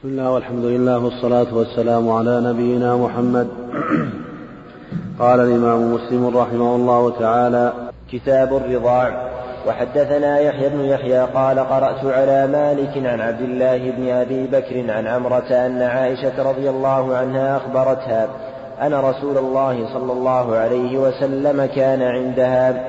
بسم الله والحمد لله والصلاة والسلام على نبينا محمد. قال الإمام مسلم رحمه الله تعالى كتاب الرضاع. وحدثنا يحيى بن يحيى قال قرأت على مالك عن عبد الله بن أبي بكر عن عمرة أن عائشة رضي الله عنها أخبرتها أن رسول الله صلى الله عليه وسلم كان عندها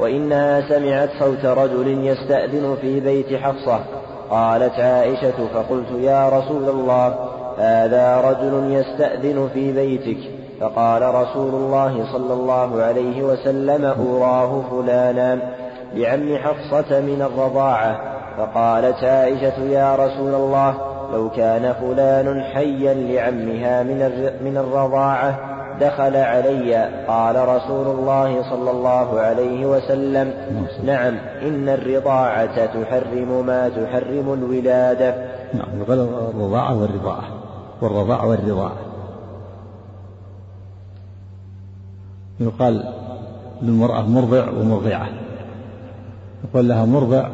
وإنها سمعت صوت رجل يستأذن في بيت حفصة. قالت عائشة فقلت يا رسول الله هذا رجل يستأذن في بيتك. فقال رسول الله صلى الله عليه وسلم أراه فلانا لعم حفصة من الرضاعة. فقالت عائشة يا رسول الله لو كان فلان حيا لعمها من الرضاعة دخل علي قال رسول الله صلى الله عليه وسلم نعم إن الرضاعة تحرم ما تحرم الولادة. نعم الرضاعة والرضاعة والرضاع والرضاعة. يقال للمرأة مرضع ومرضعة. يقول لها مرضع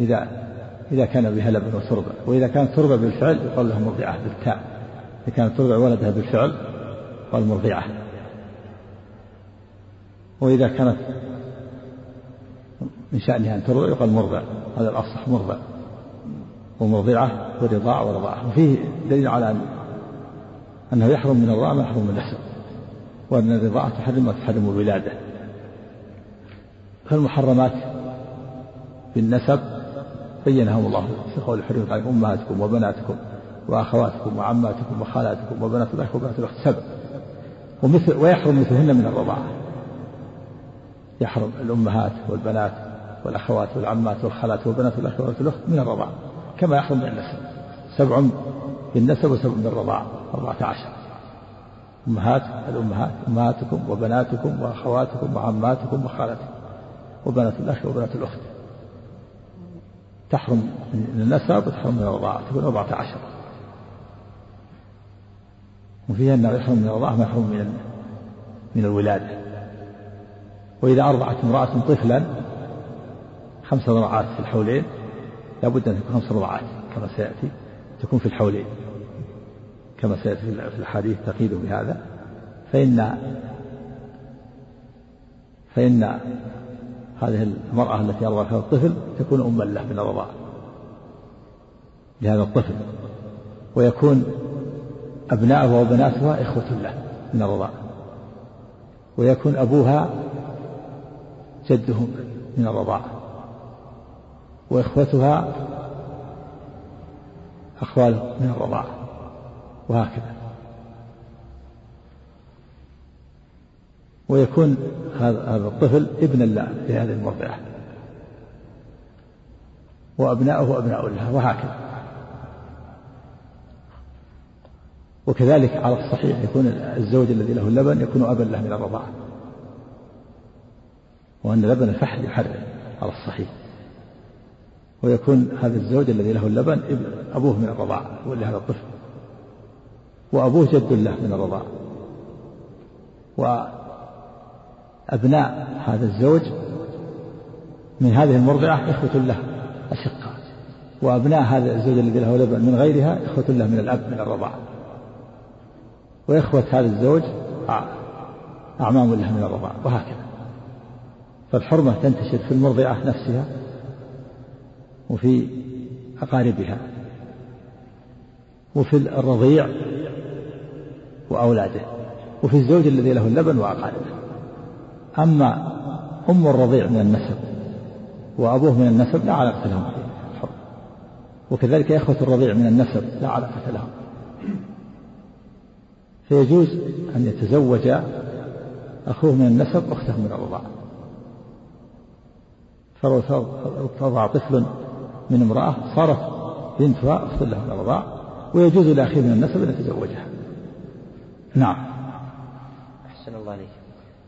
إذا إذا كان بها لبن وترضع وإذا كانت ترضع بالفعل يقال لها مرضعة بالتاء. إذا كانت ترضع ولدها بالفعل يقال مرضعة وإذا كانت من شأنها أن ترضع يقال مرضع. هذا الأصح مرضع. ومرضعة ورضاع ورضاعة. وفيه دليل على أن أنه يحرم من الرضاعة ما يحرم من النسب وأن الرضاعة تحرم ما تحرم الولادة. فالمحرمات بالنسب بينهم الله. في قول حرمت عليكم أمهاتكم وبناتكم وأخواتكم وعماتكم وخالاتكم وبنات الأخ وبنات الأخت. سبع. ومثل ويحرم مثلهن من الرضاعة. يحرم الأمهات والبنات والأخوات والعمات والخالات وبنات الأخ وبنات الأخت من الرضاعة كما يحرم من النسب. سبع بالنسب وسبع بالرضاعة أربعة عشر. أمهات الأمهات أمهاتكم وبناتكم وأخواتكم وعماتكم وخالاتكم وبنات الأخ وبنات الأخت. تحرم من النسب وتحرم من الرضاعة تكون أربعة عشر. وفيها أنه يحرم من الرضاعة ما يحرم من من الولادة وإذا أرضعت امرأة طفلا خمس رضعات في الحولين لابد أن تكون خمس رضعات كما سيأتي تكون في الحولين. كما سيأتي في الحديث تقييد بهذا. فإن فإن هذه المرأة التي أرضع فيها الطفل تكون أما له من الرضاعة لهذا الطفل. ويكون أبناؤها وبناتها إخوة له من الرضاعة. ويكون أبوها جدهم من الرضاعة. وإخوتها أخواله من الرضاعة. وهكذا. ويكون هذا الطفل ابنا لهذه المرضعة. وأبناؤه أبناء لها وهكذا. وكذلك على الصحيح يكون الزوج الذي له اللبن يكون أبا له من الرضاعة. وأن لبن الفحل يحرم على الصحيح. ويكون هذا الزوج الذي له اللبن أبوه من الرضاعة هو لهذا الطفل. وأبوه جد له من الرضاعة. وأبناء هذا الزوج من هذه المرضعة إخوة له أشقاء. وأبناء هذا الزوج الذي له لبن من غيرها إخوة له من الأب من الرضاعة. وإخوة هذا الزوج أعمام له من الرضاعة وهكذا. فالحرمة تنتشر في المرضعة نفسها وفي أقاربها وفي الرضيع وأولاده وفي الزوج الذي له اللبن وأقاربه. أما أم الرضيع من النسب وأبوه من النسب لا علاقة لهم وكذلك إخوة الرضيع من النسب لا علاقة لهم. فيجوز أن يتزوج أخوه من النسب أخته من الرضاعة فلو تضع طفل من امرأة صارت بنتها أخت له من الرضاعة ويجوز لأخيه من النسب أن يتزوجها. نعم. أحسن الله عليك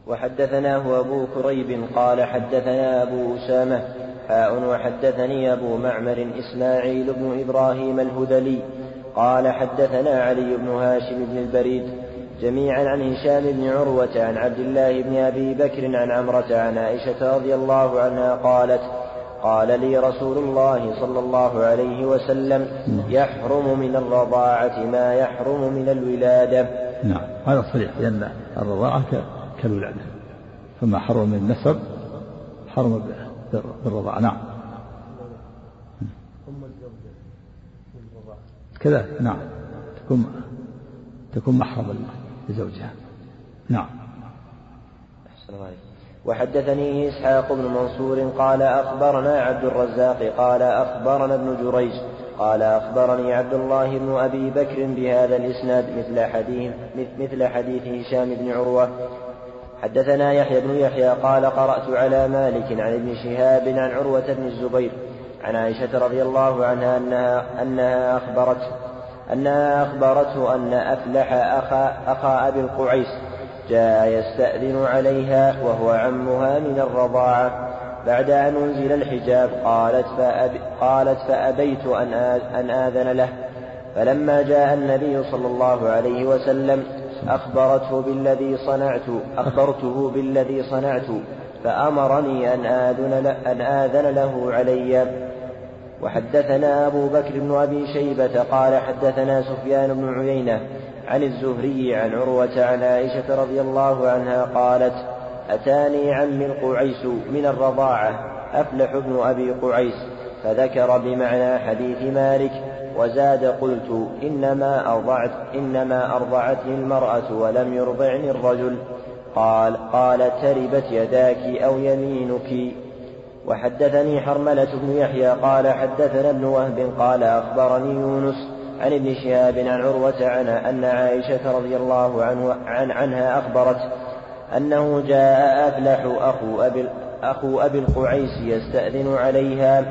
وحدثناه أبو كريب قال حدثنا أبو أسامة حاء وحدثني أبو معمر إسماعيل بن إبراهيم الهذلي قال حدثنا علي بن هاشم بن البريد جميعا عن هشام بن عروة عن عبد الله بن أبي بكر عن عمرة عن عائشة رضي الله عنها قالت قال لي رسول الله صلى الله عليه وسلم يحرم من الرضاعة ما يحرم من الولادة. نعم هذا صريح لأن الرضاعة كالولادة. فما حرم من النسب حرم بالرضاعة. نعم. كذا؟ نعم. تكون تكون محرم لزوجها. نعم. وحدثني إسحاق بن منصور قال أخبرنا عبد الرزاق قال أخبرنا ابن جريج قال أخبرني عبد الله بن أبي بكر بهذا الإسناد مثل حديث مثل حديث هشام بن عروة. حدثنا يحيى بن يحيى قال قرأت على مالك عن ابن شهاب عن عروة بن الزبير عن عائشة رضي الله عنها أنها أنها أخبرته أنها أخبرته أن أفلح أخا أخا أبي القعيس جاء يستأذن عليها وهو عمها من الرضاعة. بعد أن أنزل الحجاب قالت فأب قالت فأبيت أن أن آذن له. فلما جاء النبي صلى الله عليه وسلم أخبرته بالذي صنعت أخبرته بالذي صنعت فأمرني أن آذن أن آذن له علي. وحدثنا أبو بكر بن أبي شيبة قال حدثنا سفيان بن عيينة عن الزهري عن عروة عن عائشة رضي الله عنها قالت أتاني عمي القعيس من الرضاعة أفلح بن أبي قعيس فذكر بمعنى حديث مالك وزاد قلت إنما أرضعت إنما أرضعتني المرأة ولم يرضعني الرجل. قال قال تربت يداك أو يمينك. وحدثني حرملة بن يحيى قال حدثنا ابن وهب قال أخبرني يونس عن ابن شهاب عن عروة عنها أن عائشة رضي الله عنه عن عنها أخبرت أنه جاء أفلح أخو أبي أخو أبي القعيس يستأذن عليها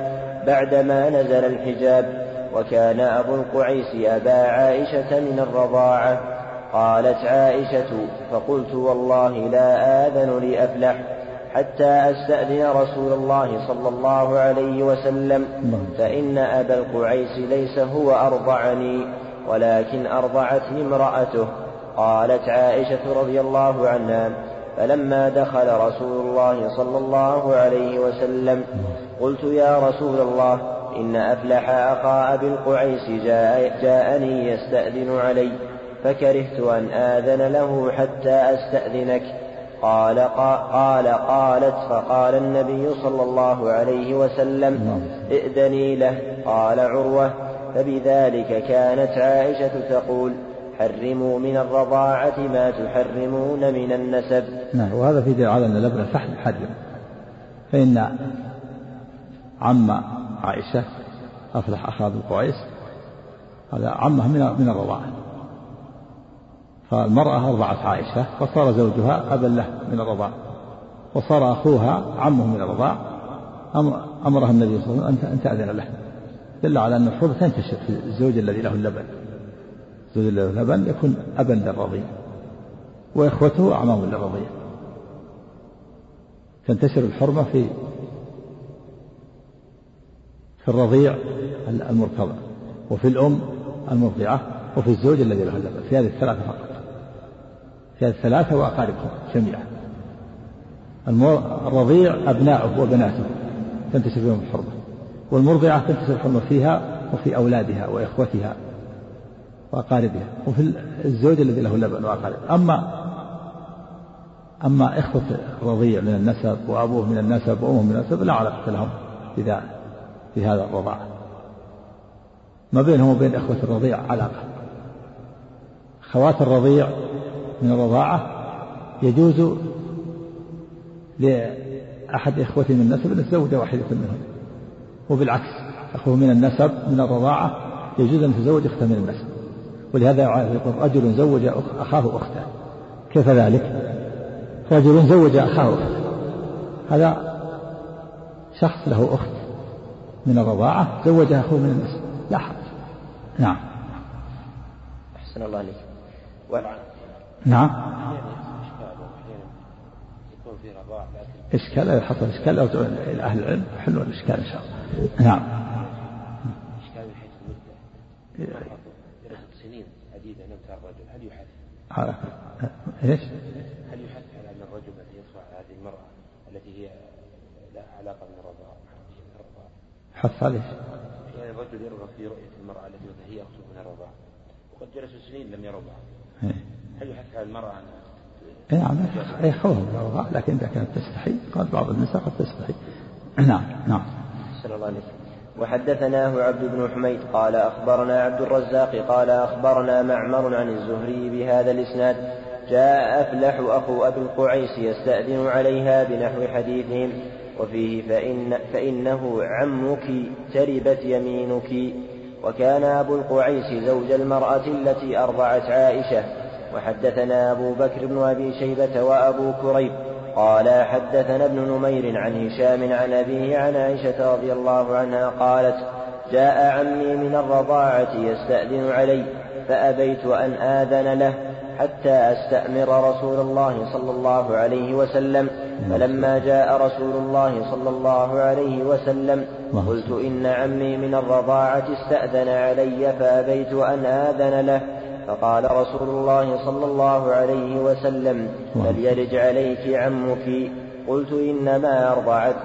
بعدما نزل الحجاب وكان أبو القعيس أبا عائشة من الرضاعة. قالت عائشة فقلت والله لا آذن لأفلح حتى أستأذن رسول الله صلى الله عليه وسلم. فإن أبا القعيس ليس هو أرضعني ولكن أرضعتني امرأته. قالت عائشة رضي الله عنها فلما دخل رسول الله صلى الله عليه وسلم قلت يا رسول الله إن أفلح أخا أبي القعيس جاء جاءني يستأذن علي فكرهت أن آذن له حتى أستأذنك. قال قال قالت فقال النبي صلى الله عليه وسلم ائذني له. قال عروة فبذلك كانت عائشة تقول حرموا من الرضاعة ما تحرمون من النسب. نعم وهذا في دليل على أن لبن الفحل حرم. فإن عم عائشة أفلح أخا ابن قعيس هذا عمه من من الرضاعة. فالمرأة أرضعت عائشة فصار زوجها أبا له من الرضاعة وصار أخوها عمه من الرضاعة أمرها النبي صلى الله عليه وسلم أن تأذن له. دل على أن الحوض تنتشر في الزوج الذي له اللبن. الزوج الذي له اللبن يكون أبا للرضيع وإخوته أعمام للرضيع. تنتشر الحرمة في في الرضيع المرتضع وفي الأم المرضعة وفي الزوج الذي له اللبن. في هذه الثلاثة فقط. الثلاثة وأقاربهم جميعا. الرضيع أبناؤه وبناته تنتشر فيهم الحرمة والمرضعة تنتشر الحرمة فيها وفي أولادها وإخوتها وأقاربها وفي الزوج الذي له اللبن وأقاربه أما أما إخوة الرضيع من النسب وأبوه من النسب وأمه من النسب لا علاقة لهم بذا في هذا الرضاعة ما بينهم وبين إخوة الرضيع علاقة. خوات الرضيع من الرضاعة يجوز لأحد إخوته من النسب أن يتزوج واحدة منهم. وبالعكس أخوه من النسب من الرضاعة يجوز أن يتزوج أخته من النسب. ولهذا يقول رجل زوج أخاه أخته. كيف ذلك؟ رجل زوج أخاه أخته. هذا شخص له أخت من الرضاعة زوجها أخوه من النسب. لا حرج. نعم. أحسن الله عليك و... نعم. إشكال إذا حصل إشكال أو إلى أهل العلم حلوا الإشكال إن شاء الله. نعم. إشكال من حيث المدة. سنين عديدة نمت الرجل. هل يحث؟ إيش؟ هل يحث على أن الرجل الذي يدفع هذه المرأة التي هي لا علاقة من الرضاعة حث عليه. يعني الرجل يرغب في رؤية المرأة التي هي يقصد منها الرضاعة وقد جلسوا سنين لم يروا بعض إيه. هل يحث على المرأة أن إيه نعم أي خوف الرضاعة لكن إذا كانت تستحي قال بعض النساء قد تستحي. نعم نعم. صلى الله عليه وسلم وحدثناه عبد بن حميد قال أخبرنا عبد الرزاق قال أخبرنا معمر عن الزهري بهذا الإسناد. جاء أفلح أخو أبي القعيس يستأذن عليها بنحو حديثهم. وفيه فإن فإنه عمك تربت يمينك. وكان أبو القعيس زوج المرأة التي أرضعت عائشة. وحدثنا أبو بكر بن أبي شيبة وأبو كريب قال حدثنا ابن نمير عن هشام عن أبيه عن عائشة رضي الله عنها قالت جاء عمي من الرضاعة يستأذن علي فأبيت أن آذن له حتى أستأمر رسول الله صلى الله عليه وسلم. فلما جاء رسول الله صلى الله عليه وسلم قلت إن عمي من الرضاعة استأذن علي فأبيت أن آذن له. فقال رسول الله صلى الله عليه وسلم فليلج عليك عمك. قلت إنما أرضعت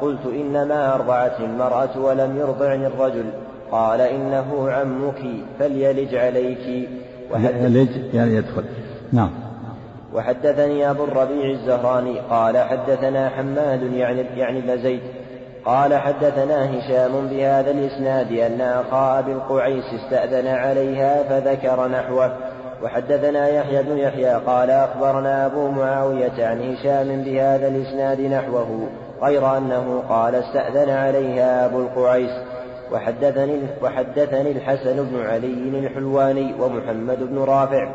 قلت إنما أرضعت المرأة ولم يرضعني الرجل. قال إنه عمك فليلج عليك. يلج يعني يدخل. نعم. وحدثني أبو الربيع الزهراني قال حدثنا حماد يعني يعني ابن زيد. قال حدثنا هشام بهذا الإسناد أن أخا أبي القعيس استأذن عليها فذكر نحوه. وحدثنا يحيى بن يحيى قال أخبرنا أبو معاوية عن هشام بهذا الإسناد نحوه غير أنه قال استأذن عليها أبو القعيس. وحدثني, وحدثني الحسن بن علي الحلواني ومحمد بن رافع.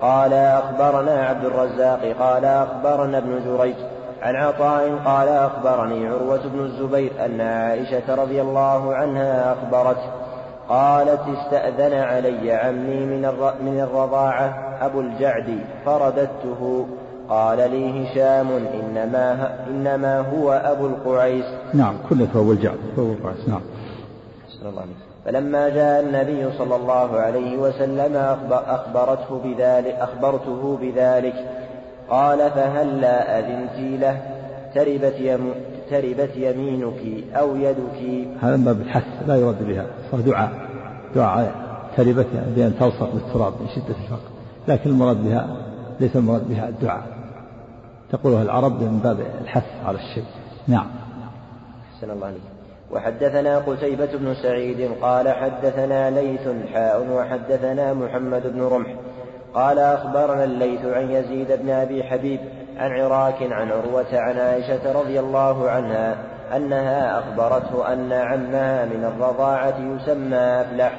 قال أخبرنا عبد الرزاق قال أخبرنا ابن جريج. عن عطاء قال أخبرني عروة بن الزبير أن عائشة رضي الله عنها أخبرت قالت استأذن علي عمي من من الرضاعة أبو الجعد فرددته. قال لي هشام إنما إنما هو أبو القعيس. نعم كله أبو الجعد أبو القعيس نعم. الله فلما جاء النبي صلى الله عليه وسلم أخبرته بذلك أخبرته بذلك. قال فهلا أذنت له؟ تربت, يم تربت يمينك أو يدك؟ هذا ما بالحث لا يرد بها صار دعاء. دعاء تربت يعني بأن تلصق بالتراب من شدة الفقر لكن المراد بها ليس المراد بها الدعاء. تقولها العرب من باب الحث على الشيء. نعم. أحسن الله عليك. وحدثنا قتيبة بن سعيد قال حدثنا ليث حاء وحدثنا محمد بن رمح. قال أخبرنا الليث عن يزيد بن أبي حبيب عن عراك عن عروة عن عائشة رضي الله عنها أنها أخبرته أن عمها من الرضاعة يسمى أفلح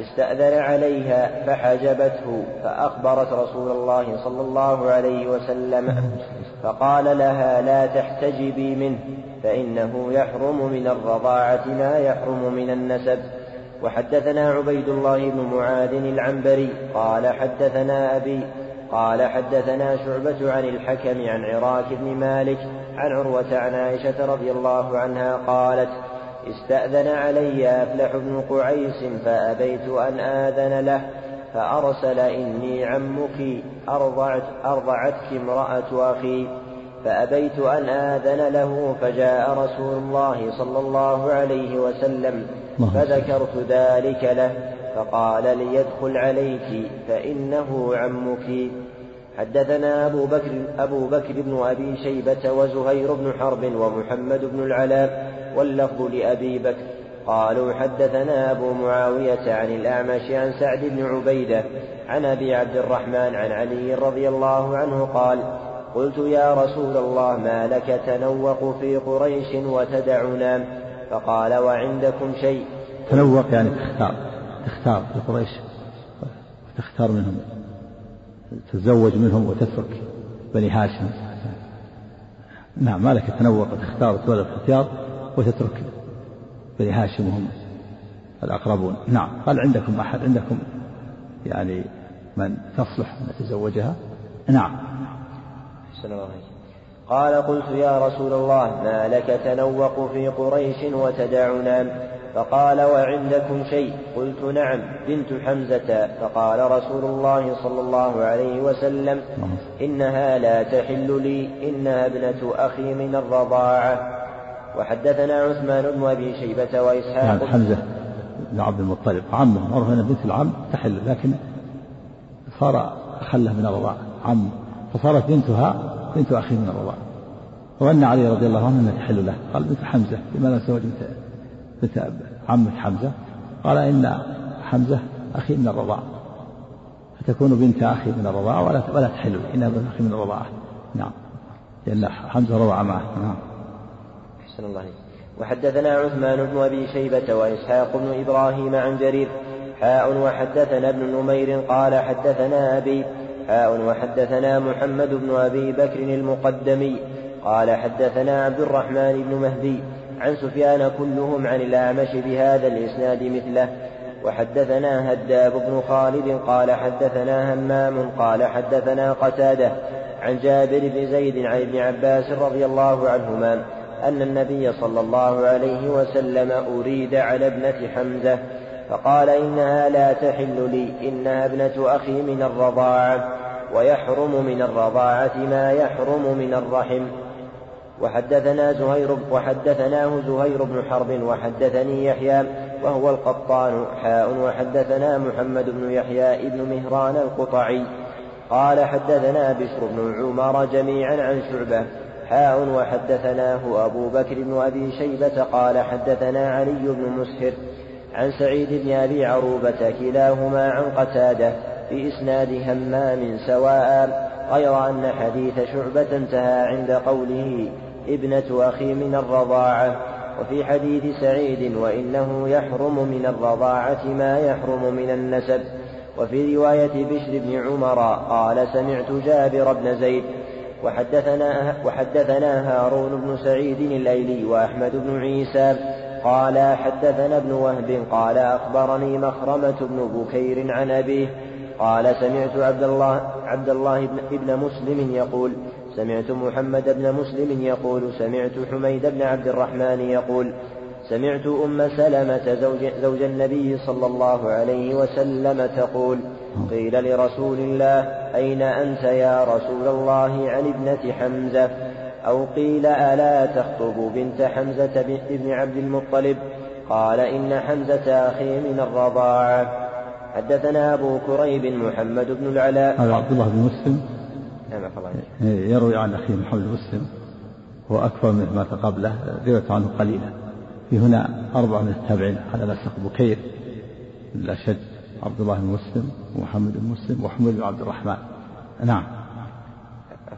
استأذن عليها فحجبته فأخبرت رسول الله صلى الله عليه وسلم فقال لها لا تحتجبي منه فإنه يحرم من الرضاعة ما يحرم من النسب. وحدثنا عبيد الله بن معاذ العنبري قال حدثنا أبي قال حدثنا شعبة عن الحكم عن عراك بن مالك عن عروة عن عائشة رضي الله عنها قالت استأذن علي أفلح بن قعيس فأبيت أن آذن له فأرسل إني عمك أرضعت أرضعتك امرأة أخي فأبيت أن آذن له فجاء رسول الله صلى الله عليه وسلم فذكرت ذلك له فقال ليدخل عليك فإنه عمك. حدثنا أبو بكر, أبو بكر بن أبي شيبة وزهير بن حرب ومحمد بن العلاء واللفظ لأبي بكر. قالوا حدثنا أبو معاوية عن الأعمش عن سعد بن عبيدة عن أبي عبد الرحمن عن علي رضي الله عنه قال قلت يا رسول الله ما لك تنوق في قريش وتدعنا؟ فقال وعندكم شيء؟ تنوق يعني تختار. تختار في قريش وتختار منهم. تتزوج منهم وتترك بني هاشم. نعم ما لك تنوق. وتختار وتولد الاختيار وتترك بني هاشم وهم الأقربون. نعم قال عندكم أحد؟ عندكم يعني من تصلح أن تزوجها نعم. قال قلت يا رسول الله ما لك تنوق في قريش وتدعنا؟ فقال وعندكم شيء؟ قلت نعم. بنت حمزة. فقال رسول الله صلى الله عليه وسلم إنها لا تحل لي إنها ابنة أخي من الرضاعة. وحدثنا عثمان بن أبي شيبة وإسحاق. يعني حمزة بن عبد المطلب. عمه معروف أن بنت العم تحل لكن صار خله من الرضاعة عم. فصارت بنتها بنت أخيه من الرضاعة وأن علي رضي الله عنه أنها تحل له. قال بنت حمزة لماذا تزوج بنت بنت عمة حمزة. قال إن حمزة أخي من الرضاعة فتكون بنت أخي من الرضاعة ولا ولا تحل. لي إنها بنت أخي من الرضاعة نعم. لأن حمزة رضع معه. نعم. أحسن الله وحدثنا عثمان بن أبي شيبة وإسحاق بن إبراهيم عن جرير. حاء وحدثنا ابن نمير قال حدثنا أبي حاء وحدثنا محمد بن أبي بكر المقدمي قال حدثنا عبد الرحمن بن مهدي عن سفيان كلهم عن الأعمش بهذا الإسناد مثله. وحدثنا هداب بن خالد قال حدثنا همام قال حدثنا قتادة عن جابر بن زيد عن ابن عباس رضي الله عنهما أن النبي صلى الله عليه وسلم أريد على ابنة حمزة فقال إنها لا تحل لي إنها ابنة أخي من الرضاعة ويحرم من الرضاعة ما يحرم من الرحم. وحدثنا زهير وحدثناه زهير بن حرب وحدثني يحيى وهو القطان حاء وحدثنا محمد بن يحيى ابن مهران القطعي. قال حدثنا بشر بن عمر جميعا عن شعبة حاء وحدثناه أبو بكر بن أبي شيبة قال حدثنا علي بن مسهر عن سعيد بن أبي عروبة كلاهما عن قتادة بإسناد همام سواء غير أن حديث شعبة انتهى عند قوله ابنة أخي من الرضاعة. وفي حديث سعيد وإنه يحرم من الرضاعة ما يحرم من النسب. وفي رواية بشر بن عمر قال سمعت جابر بن زيد وحدثنا, وحدثنا هارون بن سعيد الليلي وأحمد بن عيسى قال حدثنا ابن وهب قال أخبرني مخرمة بن بكير عن أبيه قال سمعت عبد الله عبد الله بن, ابن مسلم يقول سمعت محمد بن مسلم يقول سمعت حميد بن عبد الرحمن يقول سمعت أم سلمة زوج, زوج النبي صلى الله عليه وسلم تقول قيل لرسول الله أين أنت يا رسول الله عن ابنة حمزة أو قيل ألا تخطب بنت حمزة بن عبد المطلب؟ قال إن حمزة أخي من الرضاعة. حدثنا أبو كريب محمد بن العلاء. هذا عبد الله بن مسلم. نعم إيه، يروي عن أخيه محمد بن مسلم. هو أكثر من ما قبله رواية عنه قليلة. في هنا أربعة من التابعين على مسق بكير. الأشج عبد الله بن مسلم ومحمد بن مسلم وحمد بن عبد الرحمن. نعم.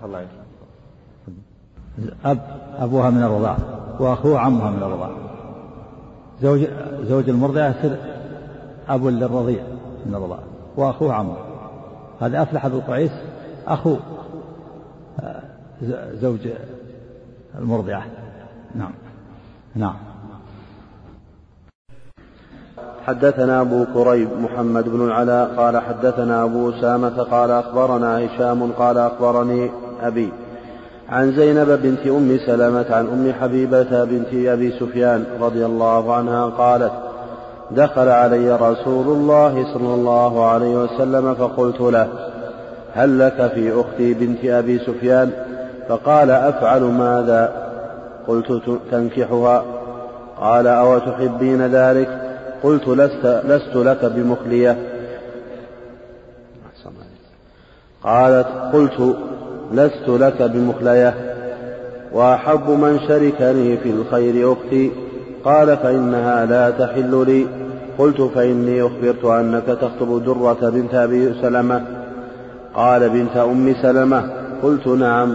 الله. أب أبوها من الرضاعة وأخوه عمها من الرضاعة زوج زوج المرضعة يصير أب للرضيع من الرضاعة وأخوه عمه. هذا أفلح بن قعيس أخو آه، زوج المرضعة. نعم. نعم. حدثنا أبو كريب محمد بن العلاء قال حدثنا أبو أسامة قال أخبرنا هشام قال أخبرني أبي عن زينب بنت أم سلمة عن أم حبيبة بنت أبي سفيان رضي الله عنها قالت دخل علي رسول الله صلى الله عليه وسلم فقلت له هل لك في أختي بنت أبي سفيان؟ فقال أفعل ماذا؟ قلت تنكحها. قال أو تحبين ذلك؟ قلت لست, لست لك بمخلية. قالت قلت لست لك بمخلية وأحب من شركني في الخير أختي. قال فإنها لا تحل لي. قلت فإني أخبرت أنك تخطب درة بنت أبي سلمة. قال بنت أم سلمة. قلت نعم.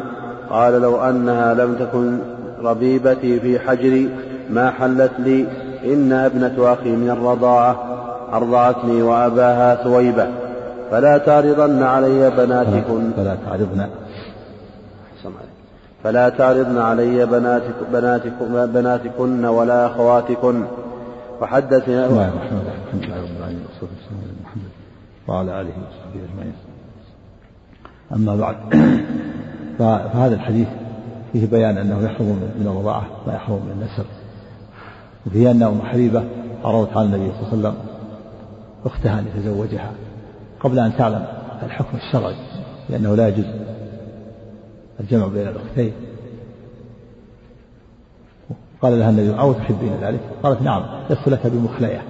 قال لو أنها لم تكن ربيبتي في حجري ما حلت لي. إنها ابنة أخي من الرضاعة أرضعتني وأباها ثويبة. فلا تعرضن علي بناتكن. فلا تعرضن. فلا تعرضن علي بناتك بناتكن, بناتكن ولا أخواتكن. وحدثني بسم الله الرحمن الرحيم. الحمد لله رب العالمين والصلاة والسلام على محمد وعلى آله وصحبه أجمعين. أما بعد فهذا الحديث فيه بيان أنه يحرم من الرضاعة ما يحرم من النسب. وفيه أن أم حبيبة عرضت على النبي صلى الله عليه وسلم أختها أن يتزوجها قبل أن تعلم الحكم الشرعي لأنه لا يجوز الجمع بين الأختين. قال لها النبي أو تحبين ذلك. قالت نعم لست لك بمخلية.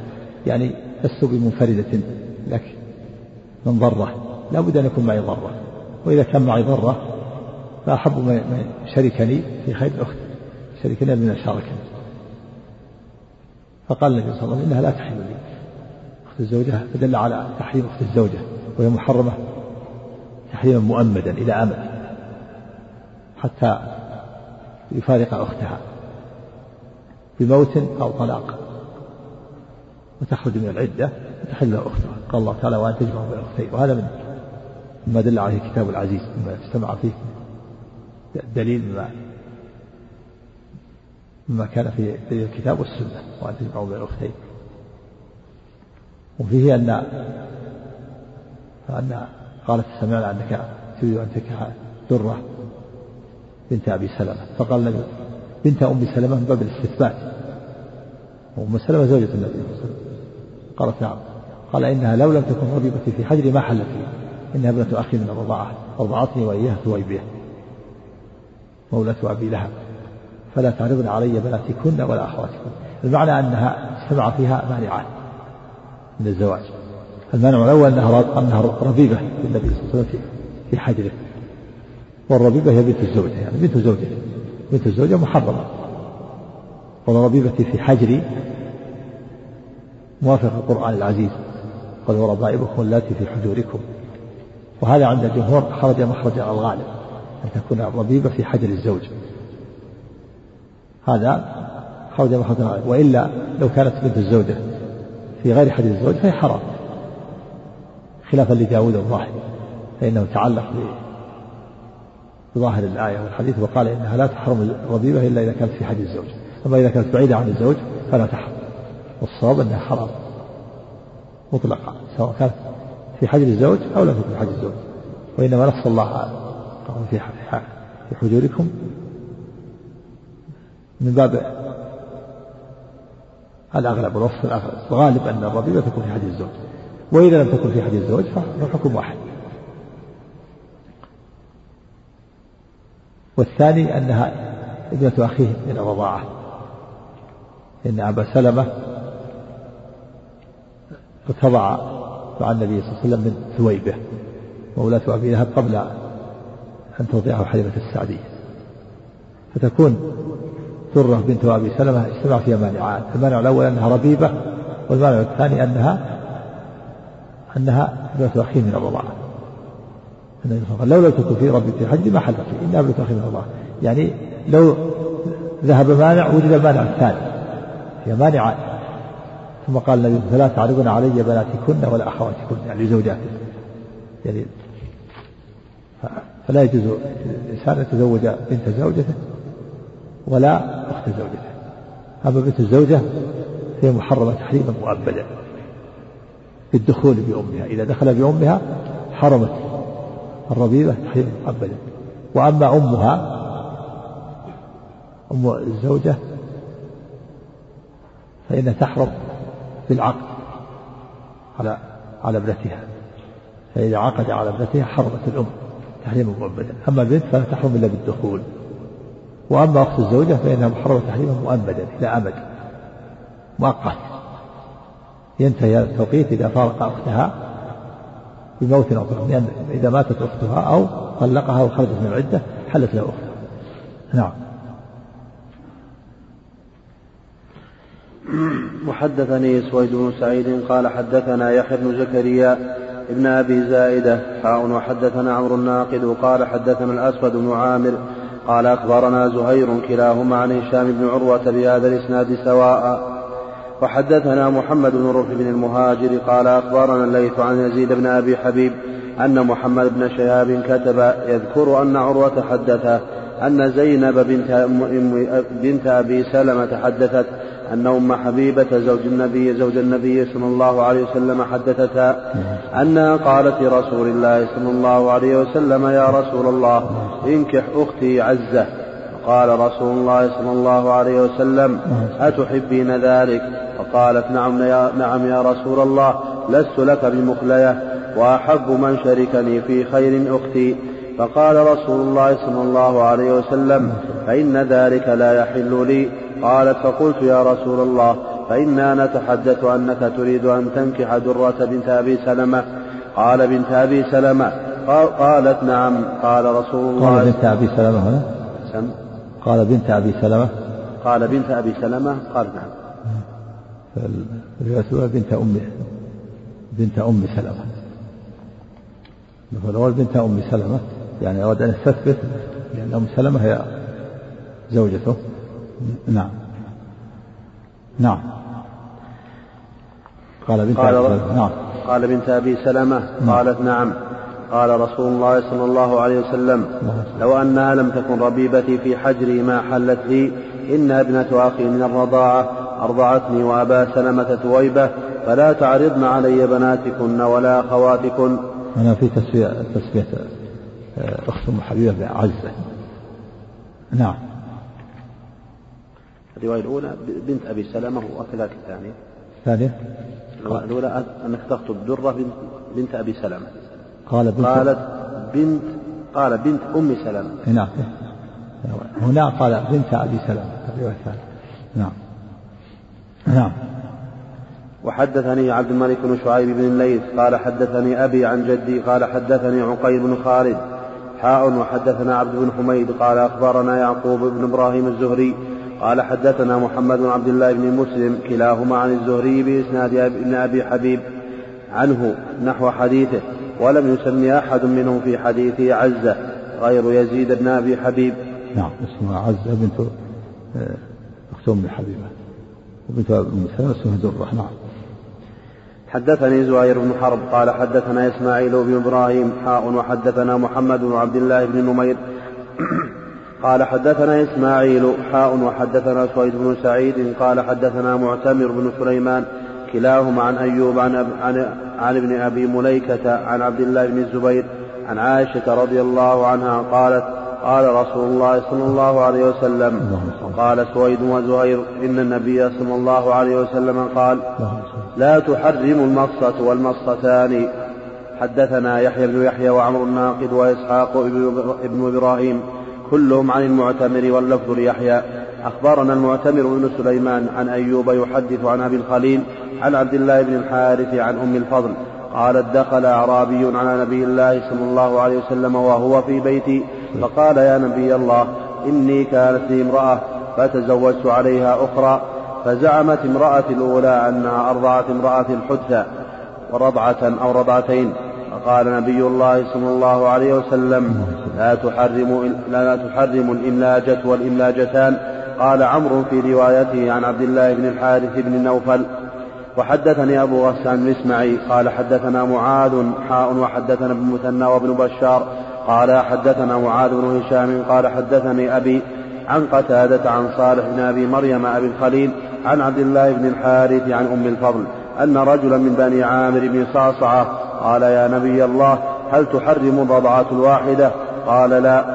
يعني لست بمنفردة لك من ضرة. لا بد أن يكون معي ضرة. وإذا كان معي ضرة فأحب من شركني في خير الأخت. شركني من شاركني فقال النبي صلى الله عليه وسلم إنها لا تحل لي. أخت الزوجة فدل على تحريم أخت الزوجة وهي محرمة تحريما مؤمدا إلى أمد. حتى يفارق أختها بموت أو طلاق وتخرج من العدة وتحل أختها. قال الله تعالى وأن تجمع بين الأختين. وهذا من مما دل عليه كتاب العزيز مما اجتمع فيه دليل مما مما كان في دليل الكتاب والسنة وأن تجمعوا بين الأختين. وفيه أن أن قالت سمعنا أنك تريد أن تنكح درة بنت أبي سلمة فقال النبي بنت أم سلمة من باب الاستثبات. وأم سلمة زوجة النبي صلى الله عليه وسلم. قالت نعم. قال إنها لو لم تكن ربيبتي في حجري ما حلت لي إنها ابنة أخي من الرضاعة أرضعتني وإياها ثويبية مولة أبي لهب. فلا تعرضن علي بناتكن ولا أخواتكن. المعنى أنها اجتمع فيها مانعات من الزواج. المانع الأول أنها أنها ربيبة للنبي صلى الله عليه وسلم في حجره. والربيبة هي بنت الزوجة يعني بنت زوجة بنت الزوجة محرمة. وربيبتي في حجري موافق القرآن العزيز. قال وربائبكم اللاتي في حجوركم. وهذا عند الجمهور خرج مخرج الغالب أن تكون الربيبة في حجر الزوج. هذا خرج مخرج الغالب. وإلا لو كانت بنت الزوجة في غير حجر الزوج فهي حرام. خلافا لداود الظاهر فإنه تعلق بظاهر الآية والحديث وقال إنها لا تحرم الربيبة إلا إذا كانت في حجر الزوج. أما إذا كانت بعيدة عن الزوج فلا تحرم. والصواب أنها حرام. مطلقا سواء كانت في حجر الزوج أو لم تكن في حجر الزوج. وإنما نص الله في في حجوركم. من باب الأغلب والوصف الأغلب الغالب أن الربيبة تكون في حجر الزوج. وإذا لم تكن في حجر الزوج فالحكم واحد. والثاني أنها ابنة أخيه من الرضاعة. إن أبا سلمة ارتضع مع النبي صلى الله عليه وسلم من ثويبة. مولاة أبي لهب قبل أن ترضعه حليمة السعدية. فتكون ذرة بنت أبي سلمة اجتمع فيها مانعان المانع الأول أنها ربيبة والمانع الثاني أنها أنها ابنة أخيه من الرضاعة. النبي صلى الله عليه وسلم لو لم تكن في ربي في حج ما إنها ابنة أخي من الرضاعة يعني لو ذهب مانع وجد المانع الثاني هي مانعان. ثم قال النبي فلا تعرضن علي بناتكن ولا أخواتكن يعني زوجاتك يعني فلا يجوز الإنسان أن يتزوج بنت زوجته ولا أخت زوجته. أما بنت الزوجة هي محرمة تحريما مؤبدا بالدخول بأمها. إذا دخل بأمها حرمت الربيبة تحريما مؤبدا وأما أمها أم الزوجة فإنها تحرم بالعقد على على ابنتها. فإذا عقد على ابنتها حرمت الأم تحريما مؤبدا أما البنت فلا تحرم إلا بالدخول. وأما أخت الزوجة فإنها محرمة تحريما مؤبدا إلى أمد مؤقت. ينتهي هذا التوقيت إذا فارق أختها بموت أو لأن إذا ماتت أختها أو طلقها وخرجت من العدة حلت له أختها. نعم. وحدثني سويد بن سعيد قال حدثنا يحيى بن زكريا ابن أبي زائدة حاء وحدثنا عمرو الناقد قال حدثنا الأسود بن عامر قال أخبرنا زهير كلاهما عن هشام بن عروة بهذا الإسناد سواء وحدثنا محمد بن رفع بن المهاجر قال أخبرنا الليث عن يزيد بن أبي حبيب أن محمد بن شهاب كتب يذكر أن عروة حدثه أن زينب بنت, بنت أبي سلمة حدثت أن أم حبيبة زوج النبي زوج النبي صلى الله عليه وسلم حدثتها أنها قالت لرسول الله صلى الله عليه وسلم يا رسول الله انكح أختي عزة. قال رسول الله صلى الله عليه وسلم أتحبين ذلك؟ فقالت نعم يا, نعم يا رسول الله لست لك بمخلية وأحب من شركني في خير أختي. فقال رسول الله صلى الله عليه وسلم فإن ذلك لا يحل لي. قالت فقلت يا رسول الله فإنا نتحدث أنك تريد أن تنكح درة بنت أبي سلمة. قال بنت أبي سلمة. قالت نعم. قال رسول الله قال بنت أبي سلمة هنا. قال بنت أبي سلمة. قال بنت أبي سلمة قال نعم. الرواية بنت أم بنت أم سلمة. الأول بنت أم سلمة يعني أراد أن يستثبت لأن أم سلمة هي زوجته. نعم. نعم. قال بنت قال أبي نعم. قال بنت أبي سلمة نعم. قالت نعم. قال رسول الله صلى الله عليه وسلم لو أنها لم تكن ربيبتي في حجري ما حلت لي إن ابنة أخي من الرضاعة أرضعتني وأبا سلمة تويبة فلا تعرضن علي بناتكن ولا أخواتكن. أنا في تسمية تسمية آه، أخت أم حبيبة بعزة. نعم. الرواية الأولى بنت أبي سلمة وكذلك الثانية الثانية الأولى أنك تخطب درة بنت, بنت أبي سلمة. قال بنت قالت بنت قال بنت أم سلمة. نعم. هنا قال بنت أبي سلمة. الرواية الثانية نعم. نعم. وحدثني عبد الملك بن شعيب بن الليث قال حدثني أبي عن جدي قال حدثني عقيل بن خالد. حاء وحدثنا عبد بن حميد قال أخبرنا يعقوب بن إبراهيم الزهري قال حدثنا محمد بن عبد الله بن مسلم كلاهما عن الزهري بإسناد ابن أبي حبيب عنه نحو حديثه. ولم يسمي أحد منهم في حديثه عزة غير يزيد بن أبي حبيب. نعم اسمها عزة بنت آه، أخت أم حبيبة. وبنت أم سلمة اسمها درة نعم حدثني زهير بن حرب قال حدثنا إسماعيل بن إبراهيم حاء وحدثنا محمد بن عبد الله بن نمير. قال حدثنا إسماعيل حاء وحدثنا سويد بن سعيد. قال حدثنا معتمر بن سليمان. كلاهما عن أيوب عن, أب عن, عن ابن أبي مليكة عن عبد الله بن الزبير عن عائشة رضي الله عنها قالت قال رسول الله صلى الله عليه وسلم قال سويد وزهير إن النبي صلى الله عليه وسلم قال لا تحرم المصة والمصتان. حدثنا يحيى بن يحيى وعمر الناقد وإسحاق ابن إبراهيم كلهم عن المعتمر واللفظ ليحيى. أخبرنا المعتمر بن سليمان عن أيوب يحدث عن أبي الخليل عن عبد الله بن الحارث عن أم الفضل. قالت دخل أعرابي على نبي الله صلى الله عليه وسلم وهو في بيتي فقال يا نبي الله إني كانت لي امرأة فتزوجت عليها أخرى فزعمت امرأة الأولى أنها أرضعت امرأة الحدث ورضعة أو رضعتين. فقال نبي الله صلى الله عليه وسلم لا تحرم لا تحرم الإملاجة والإملاجتان قال عمرو في روايته عن عبد الله بن الحارث بن نوفل وحدثني أبو غسان الإسماعي قال حدثنا معاذ حاء وحدثنا ابن مثنى وابن بشار قال حدثنا معاذ بن هشام قال حدثني أبي عن قتادة عن صالح بن أبي مريم أبي الخليل عن عبد الله بن الحارث عن أم الفضل أن رجلا من بني عامر بن صعصعة قال يا نبي الله هل تحرم الرضعة الواحدة؟ قال لا.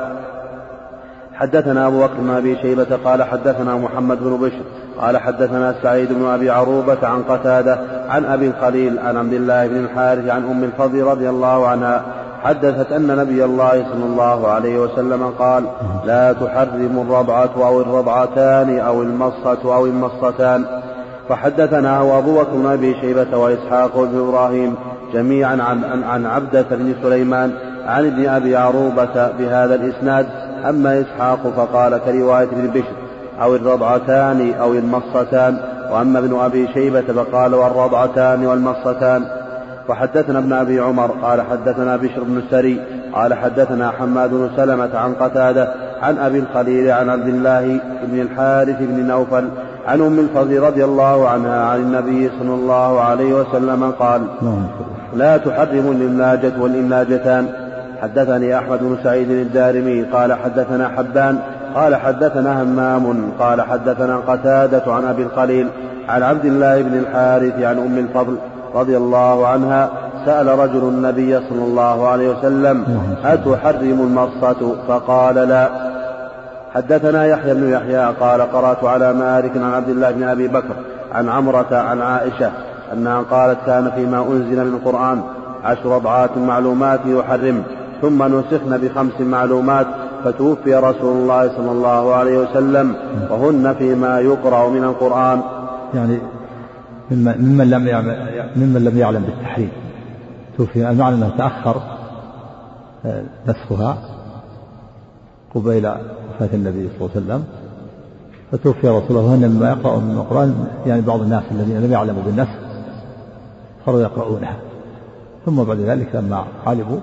حدثنا أبو بكر بن أبي شيبة قال حدثنا محمد بن بشر قال حدثنا سعيد بن أبي عروبة عن قتادة عن أبي الخليل عن عبد الله بن الحارث عن أم الفضل رضي الله عنها حدثت أن نبي الله صلى الله عليه وسلم قال لا تحرم الرضعة أو الرضعتان أو المصة أو المصتان. فحدثنا أبو بكر بن أبي شيبة وإسحاق بن إبراهيم جميعا عن, عن عبدة بن سليمان عن ابن أبي عروبة بهذا الإسناد أما إسحاق فقال كرواية ابن بشر أو الرضعتان أو المصتان وأما ابن أبي شيبة فقال والرضعتان والمصتان وحدثنا ابن أبي عمر قال حدثنا بشر بن السري قال حدثنا حماد بن سلمة عن قتادة عن أبي الخليل عن عبد الله بن الحارث بن نوفل عن أم الفضل رضي الله عنها عن النبي صلى الله عليه وسلم قال لا تحرم الإملاجة والإملاجتان. حدثني أحمد بن سعيد الدارمي قال حدثنا حبان قال حدثنا همام قال حدثنا قتادة عن أبي الخليل عن عبد الله بن الحارث عن أم الفضل رضي الله عنها سأل رجل النبي صلى الله عليه وسلم أتحرم المصة فقال لا. حدثنا يحيى بن يحيى قال قرأت على مالك عن عبد الله بن أبي بكر عن عمرة عن عائشة أنها قالت كان فيما أنزل من القرآن عشر رضعات معلومات يحرم. ثم نسخن بخمس معلومات فتوفي رسول الله صلى الله عليه وسلم وهن فيما يقرأ من القرآن. يعني ممن لم يعلم ممن لم يعلم بالتحريم. توفي المعنى أنه تأخر آه، نسخها قبيل وفاة النبي صلى الله عليه وسلم. فتوفي رسول الله وهن مما يقرأ من القرآن يعني بعض الناس الذين لم يعلموا بالنسخ صاروا يقرؤونها. ثم بعد ذلك لما علموا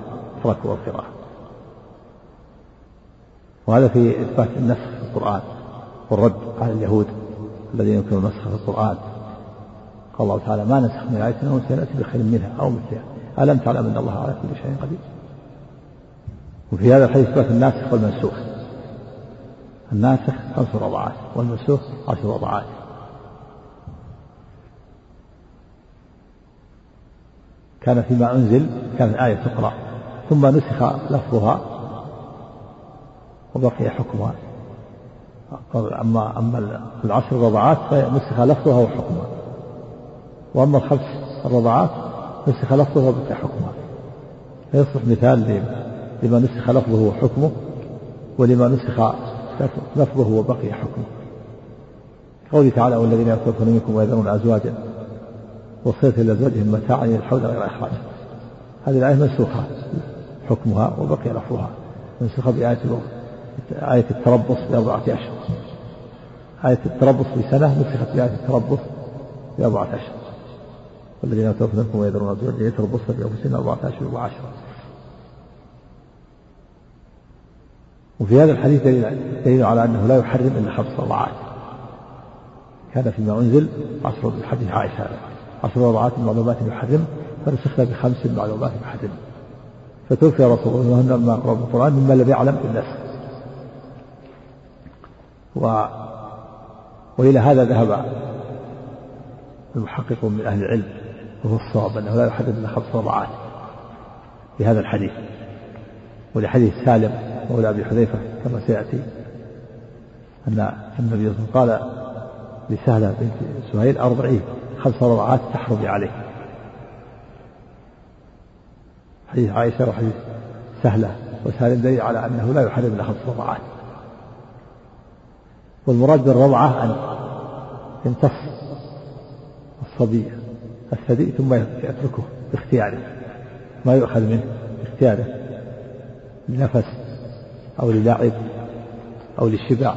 تركوا القراءة وهذا في إثبات النسخ في القرآن والرد على اليهود الذين ينكرون النسخ في القرآن. قال الله تعالى ما نسخ من آية أو سنأتي بخير منها أو مثلها. ألم تعلم أن الله على كل شيء قدير؟ وفي هذا الحديث إثبات الناسخ والمنسوخ. الناسخ خمس رضعات والمنسوخ عشر رضعات كان فيما أنزل كانت آية تقرأ ثم نسخ لفظها وبقي حكمها. أما أما العشر رضعات فنسخ لفظها وحكمها. وأما الخمس الرضعات نسخ لفظه وبقي حكمها. فيصلح مثال لما نسخ لفظه وحكمه ولما نسخ لفظه وبقي حكمه. قوله تعالى والذين يتوفون منكم ويذرون أزواجا وصية لأزواجهم متاعا إلى الحول غير إخراج. هذه الآية منسوخة. حكمها وبقي لفظها منسوخة بآية آية التربص بأربعة أشهر آية التربص بسنة نسخت بآية التربص بأربعة أشهر والذين يتوفون منكم ويذرون أزواجا يتربصن بأنفسهن أربعة أشهر وعشرة. وفي هذا الحديث دليل, على أنه لا يحرم إلا خمس رضعات كان فيما أنزل عصر الحديث عائشة. عشر رضعات معلومات يحرم فنسخنا بخمس معلومات يحرم. فتوفي رسول الله لما أقرأ القرآن مما لم يعلم بالنسخ و وإلى هذا ذهب المحققون من أهل العلم وهو الصواب أنه لا يحرم إلا خمس رضعات في هذا الحديث. ولحديث سالم مولى أبي حذيفة كما سيأتي أن النبي صلى الله عليه وسلم قال لسهلة بنت سهيل أرضعيه خمس رضعات تحرمي عليه حديث عائشة وحديث سهلة وسالم دليل على أنه لا يحرم إلا خمس رضعات والمراد بالرضعة أن يمتص الصبي الثدي ثم يتركه باختياره. ما يؤخذ منه باختياره لنفس أو للعب أو للشبع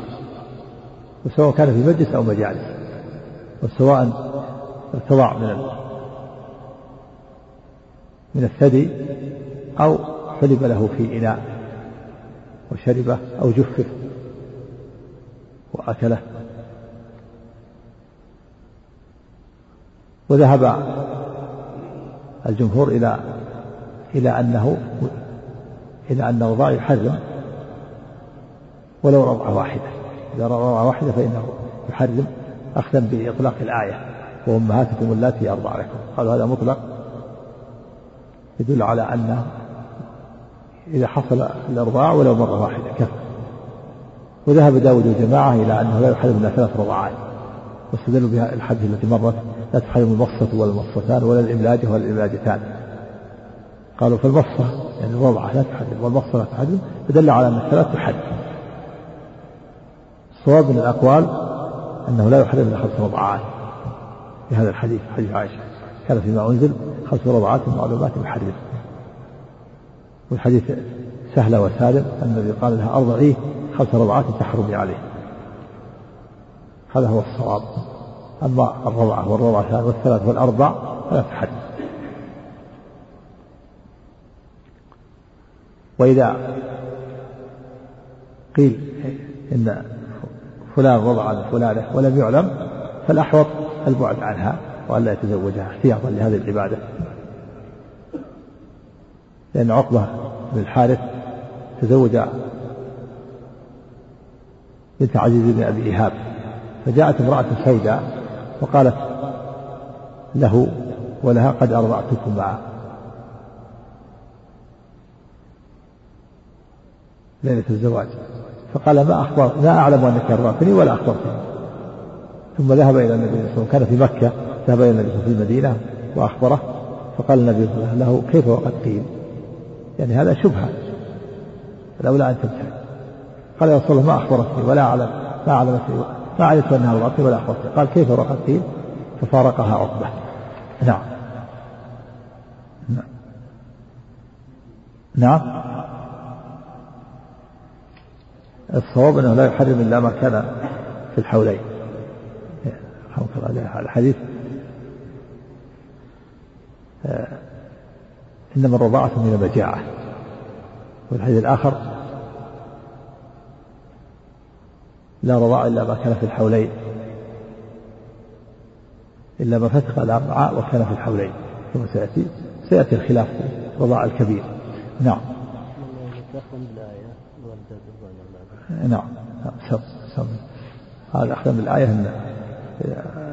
وسواء كان في مجلس أو مجالس وسواء ارتضع من من الثدي أو حلب له في إناء وشربه أو جفف وأكله. وذهب الجمهور إلى إلى أنه إلى أن الرضاع يحرم ولو رضعة واحدة. إذا رضعة واحدة فإنه يحرم أخذا بإطلاق الآية. وأمهاتكم اللاتي أرضع لكم قالوا هذا مطلق. يدل على أن إذا حصل الإرضاع ولو مرة واحدة كفى وذهب داود وجماعة إلى أنه لا يحرم إلا ثلاث رضعات واستدلوا بها الحديث التي مرت. لا تحرم المصة ولا المصتان ولا الإملاجة ولا الإملاجتان قالوا فالمصة يعني الرضعة لا تحرم والمصة لا تحرم فدل على أن الثلاث تحرم الصواب من الأقوال أنه لا يحرم إلا خمس رضعات في هذا الحديث حديث عائشة. كان فيما أنزل خمس رضعات معلومات يحرم والحديث سهلة وسالم الذي قال لها أرضعيه خمس رضعات تحرمي عليه. هذا هو الصواب. أما الرضعة والرضعتان والثلاث والأربع فلا تحرم. وإذا قيل إن فلان رضع عن فلانة ولم يعلم فالأحوط البعد عنها. وألا يتزوجها احتياطا لهذه العبادة. لأن عقبة بن الحارث تزوج بنت عزيز بن أبي إيهاب فجاءت امرأة سوداء وقالت له ولها قد أرضعتكما ليلة الزواج فقال ما أخبر ما أعلم أنك أرضعتني ولا أخبرتني. ثم ذهب إلى النبي صلى الله عليه وسلم كان في مكة. ذهب إلى النبي في المدينة وأخبره فقال النبي صلى الله عليه وسلم له كيف وقد قيل؟ يعني هذا شبهة الأولى أن تبتعد قال يا رسول الله ما أخبرتني ولا أعلم ما أعلمتني ما علمت أنها وضعتني ولا أخبرتني قال كيف رقدت ففارقها عقبة. نعم. نعم. الصواب أنه لا يحرم إلا ما كان في الحولين. الحديث. إنما الرضاعة من المجاعة. والحديث الآخر لا رضاع إلا ما كان في الحولين إلا ما فتق الأمعاء وكان في الحولين ثم سيأتي سيأتي الخلاف في الرضاع الكبير. نعم. نعم. هذا أخذ بالآية أن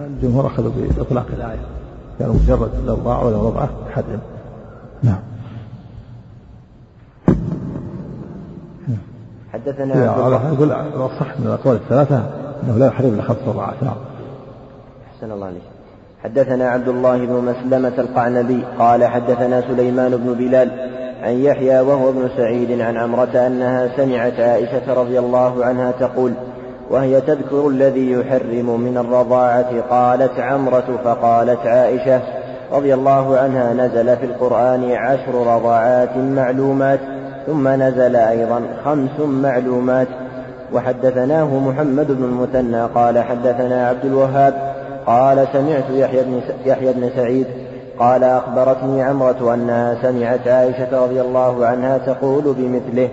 الجمهور أخذوا بإطلاق الآية. كانوا مجرد الإرضاع ولا رضعة حد. نعم. حدثنا يقول صح من الأقوال الثلاثة أنه لا يحرم إلا خمس رضعات نعم. أحسن الله عليك. حدثنا عبد الله بن مسلمة القعنبي قال حدثنا سليمان بن بلال عن يحيى وهو ابن سعيد عن عمرة أنها سمعت عائشة رضي الله عنها تقول وهي تذكر الذي يحرم من الرضاعة قالت عمرة فقالت عائشة رضي الله عنها نزل في القرآن عشر رضاعات معلومات ثم نزل أيضا خمس معلومات. وحدثناه محمد بن المثنى قال حدثنا عبد الوهاب قال سمعت يحيى بن, يحيى بن سعيد قال أخبرتني عمرة أنها سمعت عائشة رضي الله عنها تقول بمثله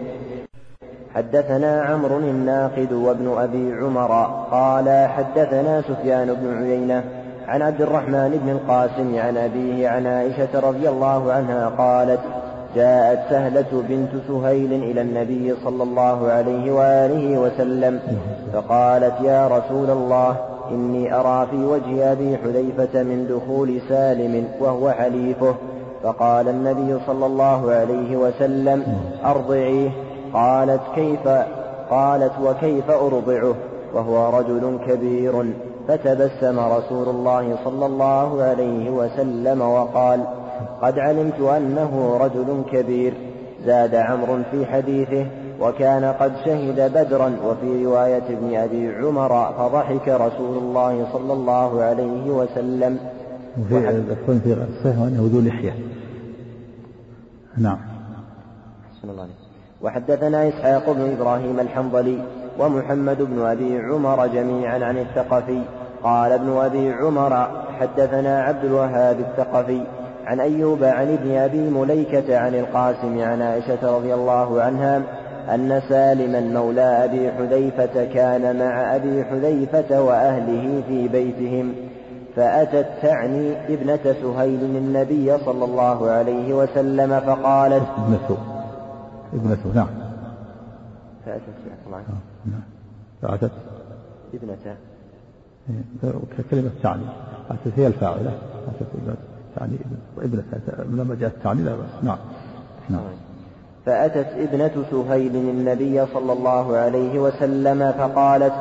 حدثنا عمرو الناقد وابن أبي عمر قال حدثنا سفيان بن عيينة عن عبد الرحمن بن القاسم عن أبيه عن عائشة رضي الله عنها قالت جاءت سهلة بنت سهيل إلى النبي صلى الله عليه وآله وسلم فقالت يا رسول الله إني أرى في وجه أبي حذيفة من دخول سالم وهو حليفه فقال النبي صلى الله عليه وسلم أرضعيه. قالت كيف قالت وكيف أرضعه؟ وهو رجل كبير. فتبسم رسول الله صلى الله عليه وسلم وقال قد علمت أنه رجل كبير. زاد عمرو في حديثه وكان قد شهد بدرا. وفي رواية ابن أبي عمر فضحك رسول الله صلى الله عليه وسلم. وفي في الصحيح أنه ذو لحية. نعم. الله وحدثنا إسحاق بن إبراهيم الحنظلي ومحمد بن أبي عمر جميعا عن الثقفي. قال ابن أبي عمر حدثنا عبد الوهاب الثقفي عن أيوب عن ابن أبي مليكة عن القاسم عن عائشة رضي الله عنها أن سالما مولى أبي حذيفة كان مع أبي حذيفة وأهله في بيتهم فأتت تعني ابنة سهيل النبي صلى الله عليه وسلم فقالت ابنته ابنته نعم. فأتت آه، نعم. فأتت. ابنته. كلمة تعني. أتت هي الفاعلة. أتت ابنة تعني ابنة لما جاءت تعني لا بأس. نعم. نعم. فأتت ابنة سهيل النبي صلى الله عليه وسلم فقالت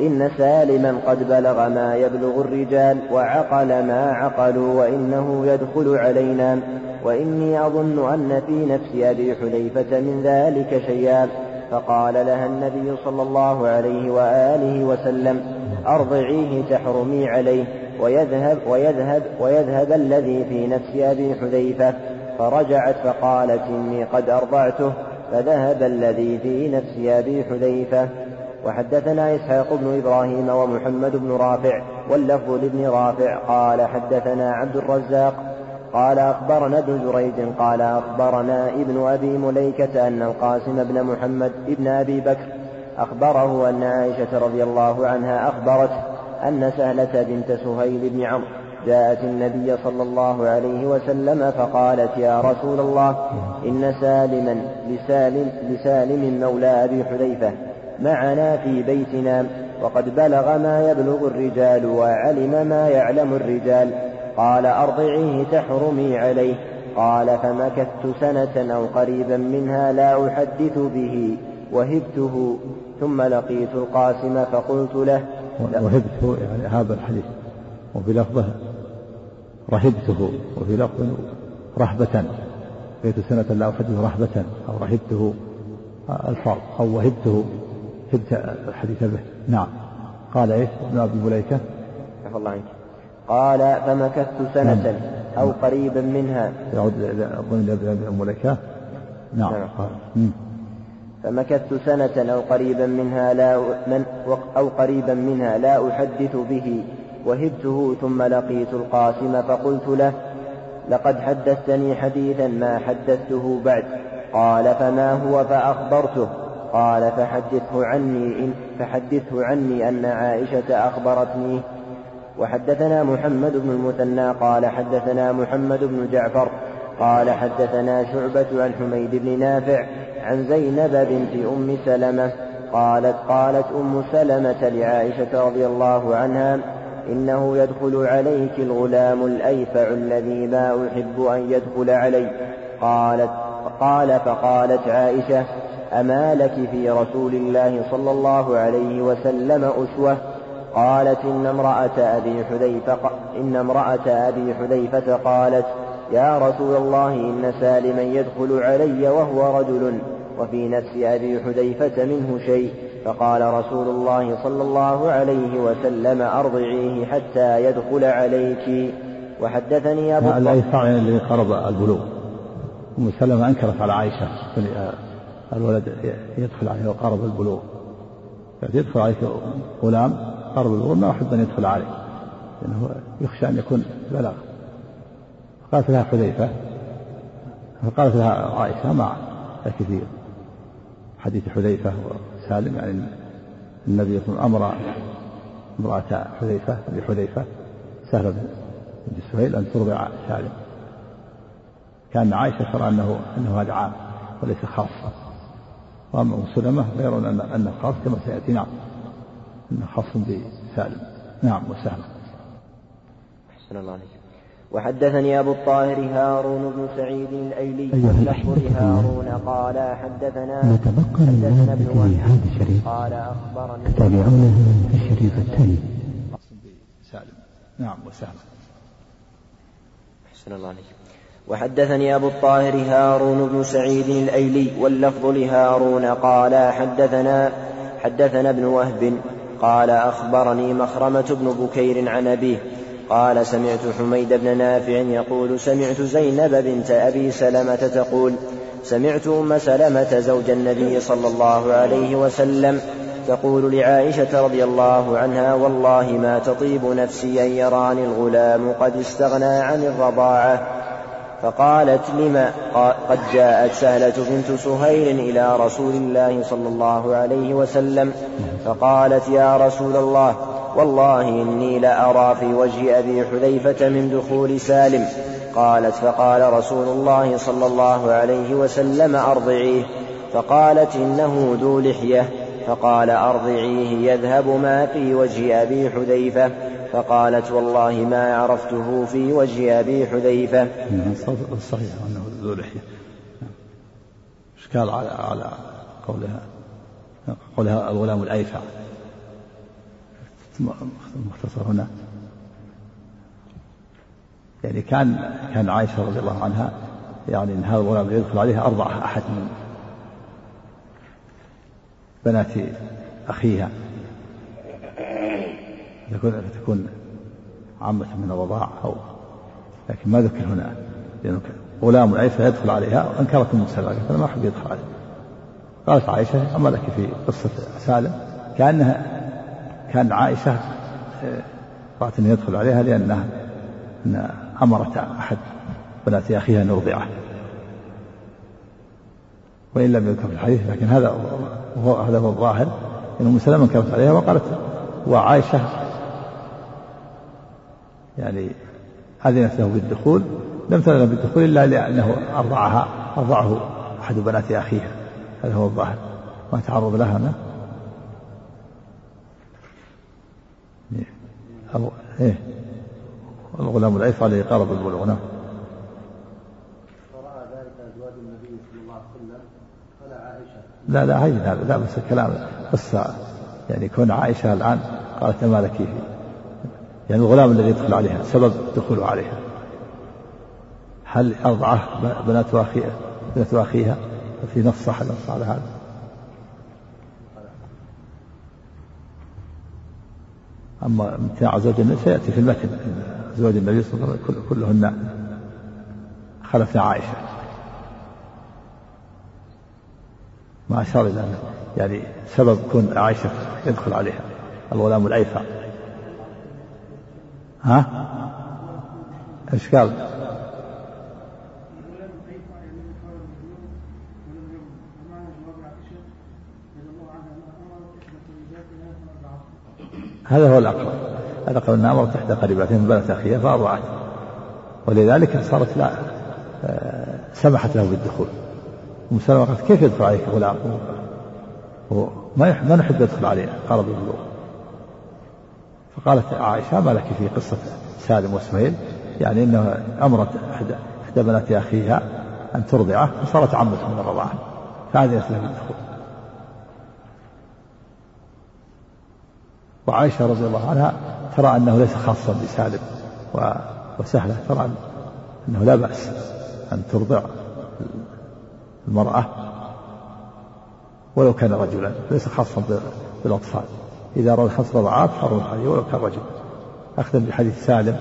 إن سالما قد بلغ ما يبلغ الرجال وعقل ما عقلوا وإنه يدخل علينا. وإني أظن أن في نفس أبي حذيفة من ذلك شيئا. فقال لها النبي صلى الله عليه وآله وسلم أرضعيه تحرمي عليه ويذهب ويذهب ويذهب الذي في نفس أبي حذيفة. فرجعت فقالت إني قد أرضعته فذهب الذي في نفس أبي حذيفة. وحدثنا إسحاق بن إبراهيم ومحمد بن رافع واللفظ لابن رافع قال حدثنا عبد الرزاق قال أخبرنا ابن جريج قال أخبرنا ابن أبي مليكة أن القاسم بن محمد ابن أبي بكر أخبره أن عائشة رضي الله عنها أخبرته أن سهلة بنت سهيل بن عمرو جاءت النبي صلى الله عليه وسلم فقالت يا رسول الله إن سالما لسالم, لسالم مولى أبي حذيفة معنا في بيتنا وقد بلغ ما يبلغ الرجال وعلم ما يعلم الرجال قال أرضعيه تحرمي عليه. قال فمكثت سنة أو قريبا منها لا أحدث به وهبته ثم لقيت القاسم فقلت له وهبته يعني هذا الحديث. وفي لفظه رهبته وفي لفظ رهبة. بيت سنة لا أحدث رهبة أو رهبته ألفاظ أو وهبته. هبت الحديث به. نعم. قال إيش؟ ابن أبي مليكه عفى الله عنك. قال فمكثت سنة نعم. أو قريبا منها. يعود ضمن ابن مليكة نعم, نعم. فمكثت سنة أو قريبا منها لا من أو قريبا منها لا أحدث به. وهبته ثم لقيت القاسم فقلت له لقد حدثتني حديثا ما حدثته بعد. قال فما هو فأخبرته؟ قال فحدثه عني إن فحدثه عني أن عائشة أخبرتني وحدثنا محمد بن المثنى قال حدثنا محمد بن جعفر قال حدثنا شعبة عن حميد بن نافع عن زينب بنت أم سلمة قالت قالت أم سلمة لعائشة رضي الله عنها إنه يدخل عليك الغلام الأيفع الذي ما أحب أن يدخل علي. قالت قال فقالت عائشة أما لك في رسول الله صلى الله عليه وسلم أسوة قالت إن امرأة أبي حذيفة إن امرأة أبي حذيفة قالت يا رسول الله إن سالما يدخل علي وهو رجل وفي نفس أبي حذيفة منه شيء. فقال رسول الله صلى الله عليه وسلم أرضعيه حتى يدخل عليك. وحدثني أبو الأيسع اللي قرب البلوغ. أم سلمة أنكرت على عائشة الولد يدخل عليه وقارب البلوغ. يدخل عليك غلام قارب البلوغ ما أحب أن يدخل عليه لأنه يخشى أن يكون بلغ قالت لها حذيفة فقالت لها عائشة مع كثير حديث حذيفة وسالم يعني النبي أمر امرأة حذيفة بحذيفة سهل بن سهيل أن ترضع سالم. كان عائشة ترى أنه أنه هذا عام وليس خاصا وأما أم سلمة يرون أن أنه خاص كما سيأتي نعم أنه خاص بسالم. نعم وسهل أحسن الله عليك. وحدثني أبو الطاهر هارون بن سعيد الأيلي لفظ هارون قال حدثنا نتبقى من ابن هذا الشريف. قال أخبرني تتابعونه في الشريف التالي. سالم نعم وسهل أحسن الله عليك. وحدثني أبو الطاهر هارون بن سعيد الأيلي واللفظ لهارون قال حدثنا حدثنا ابن وهب قال أخبرني مخرمة بن بكير عن أبيه. قال سمعت حميد بن نافع يقول سمعت زينب بنت أبي سلمة تقول سمعت أم سلمة زوج النبي صلى الله عليه وسلم تقول لعائشة رضي الله عنها والله ما تطيب نفسي أن يراني الغلام قد استغنى عن الرضاعة فقالت لما قد جاءت سهلة بنت سهيل إلى رسول الله صلى الله عليه وسلم فقالت يا رسول الله والله إني لأرى في وجه أبي حذيفة من دخول سالم. قالت فقال رسول الله صلى الله عليه وسلم أرضعيه. فقالت إنه ذو لحية. فقال أرضعيه يذهب ما في وجه أبي حذيفة. فقالت والله ما عرفته في وجه أبي حذيفة. صحيح أنه ذو لحية. إشكال على على قولها قولها الغلام الأيفع مختصر هنا. يعني كان كان عائشة رضي الله عنها يعني إن هذا الغلام يدخل عليها أرضع أحد من بنات أخيها. تكون تكون عامة من الرضاع أو لكن ما ذكر هنا لأنه غلام عائشة يدخل عليها وأنكرت أم سلمة قالت ما أحب يدخل عليها. قالت عائشة أما لك في قصة سالم كأنها كأن عائشة آه، رأت أن يدخل عليها لأنها أن أمرت أحد بنات أخيها أن يرضعه. وإن لم يذكر في الحديث لكن هذا هو هذا هو الظاهر أن أم سلمة انكرت عليها وقالت وعائشة يعني أذنت له بالدخول لم تأذن بالدخول إلا لأنه أرضعها أرضعه أحد بنات أخيها هذا هو الظاهر. ما تعرض لها هنا إيه. الغلام العيف عليه قرب البلوغ نعم لا لا هين هذا لا بس الكلام قصة يعني كون عائشة الآن قالت ما لك يعني الغلام الذي يدخل عليها سبب دخوله عليها. هل أرضعه بنات أخيها بنات أخيها؟ في نص صح نص على هذا. أما امتناع زوج النبي سيأتي في المتن. زوج النبي صلى الله عليه وسلم كلهن خلف عائشة. ما أشار إلى يعني سبب كون عائشة يدخل عليها الغلام الأيثر ها؟ إيش قال؟ هذا هو الأقرب. الأقرب أنها أمرت إحدى قريباتها من بنت أخيها فأرضعت ولذلك صارت لا آه، سمحت له بالدخول. أم سلمة قالت كيف يدخل عليك غلام؟ ما ما نحب يدخل علينا. قال بالبلوغ فقالت عائشة ما لك في قصة سالم وإسماعيل؟ يعني انه أمرت احدى إحدى بنات أخيها أن ترضعه وصارت عمته من الرضاعة. فهذه له بالدخول وعائشة رضي الله عنها ترى أنه ليس خاصا بسالم وسهلة ترى أنه لا بأس أن ترضع المرأة ولو كان رجلا ليس خاصا بالأطفال. إذا روى خمس رضعات حرم عليه ولو كان رجل. أخذا بحديث سالم.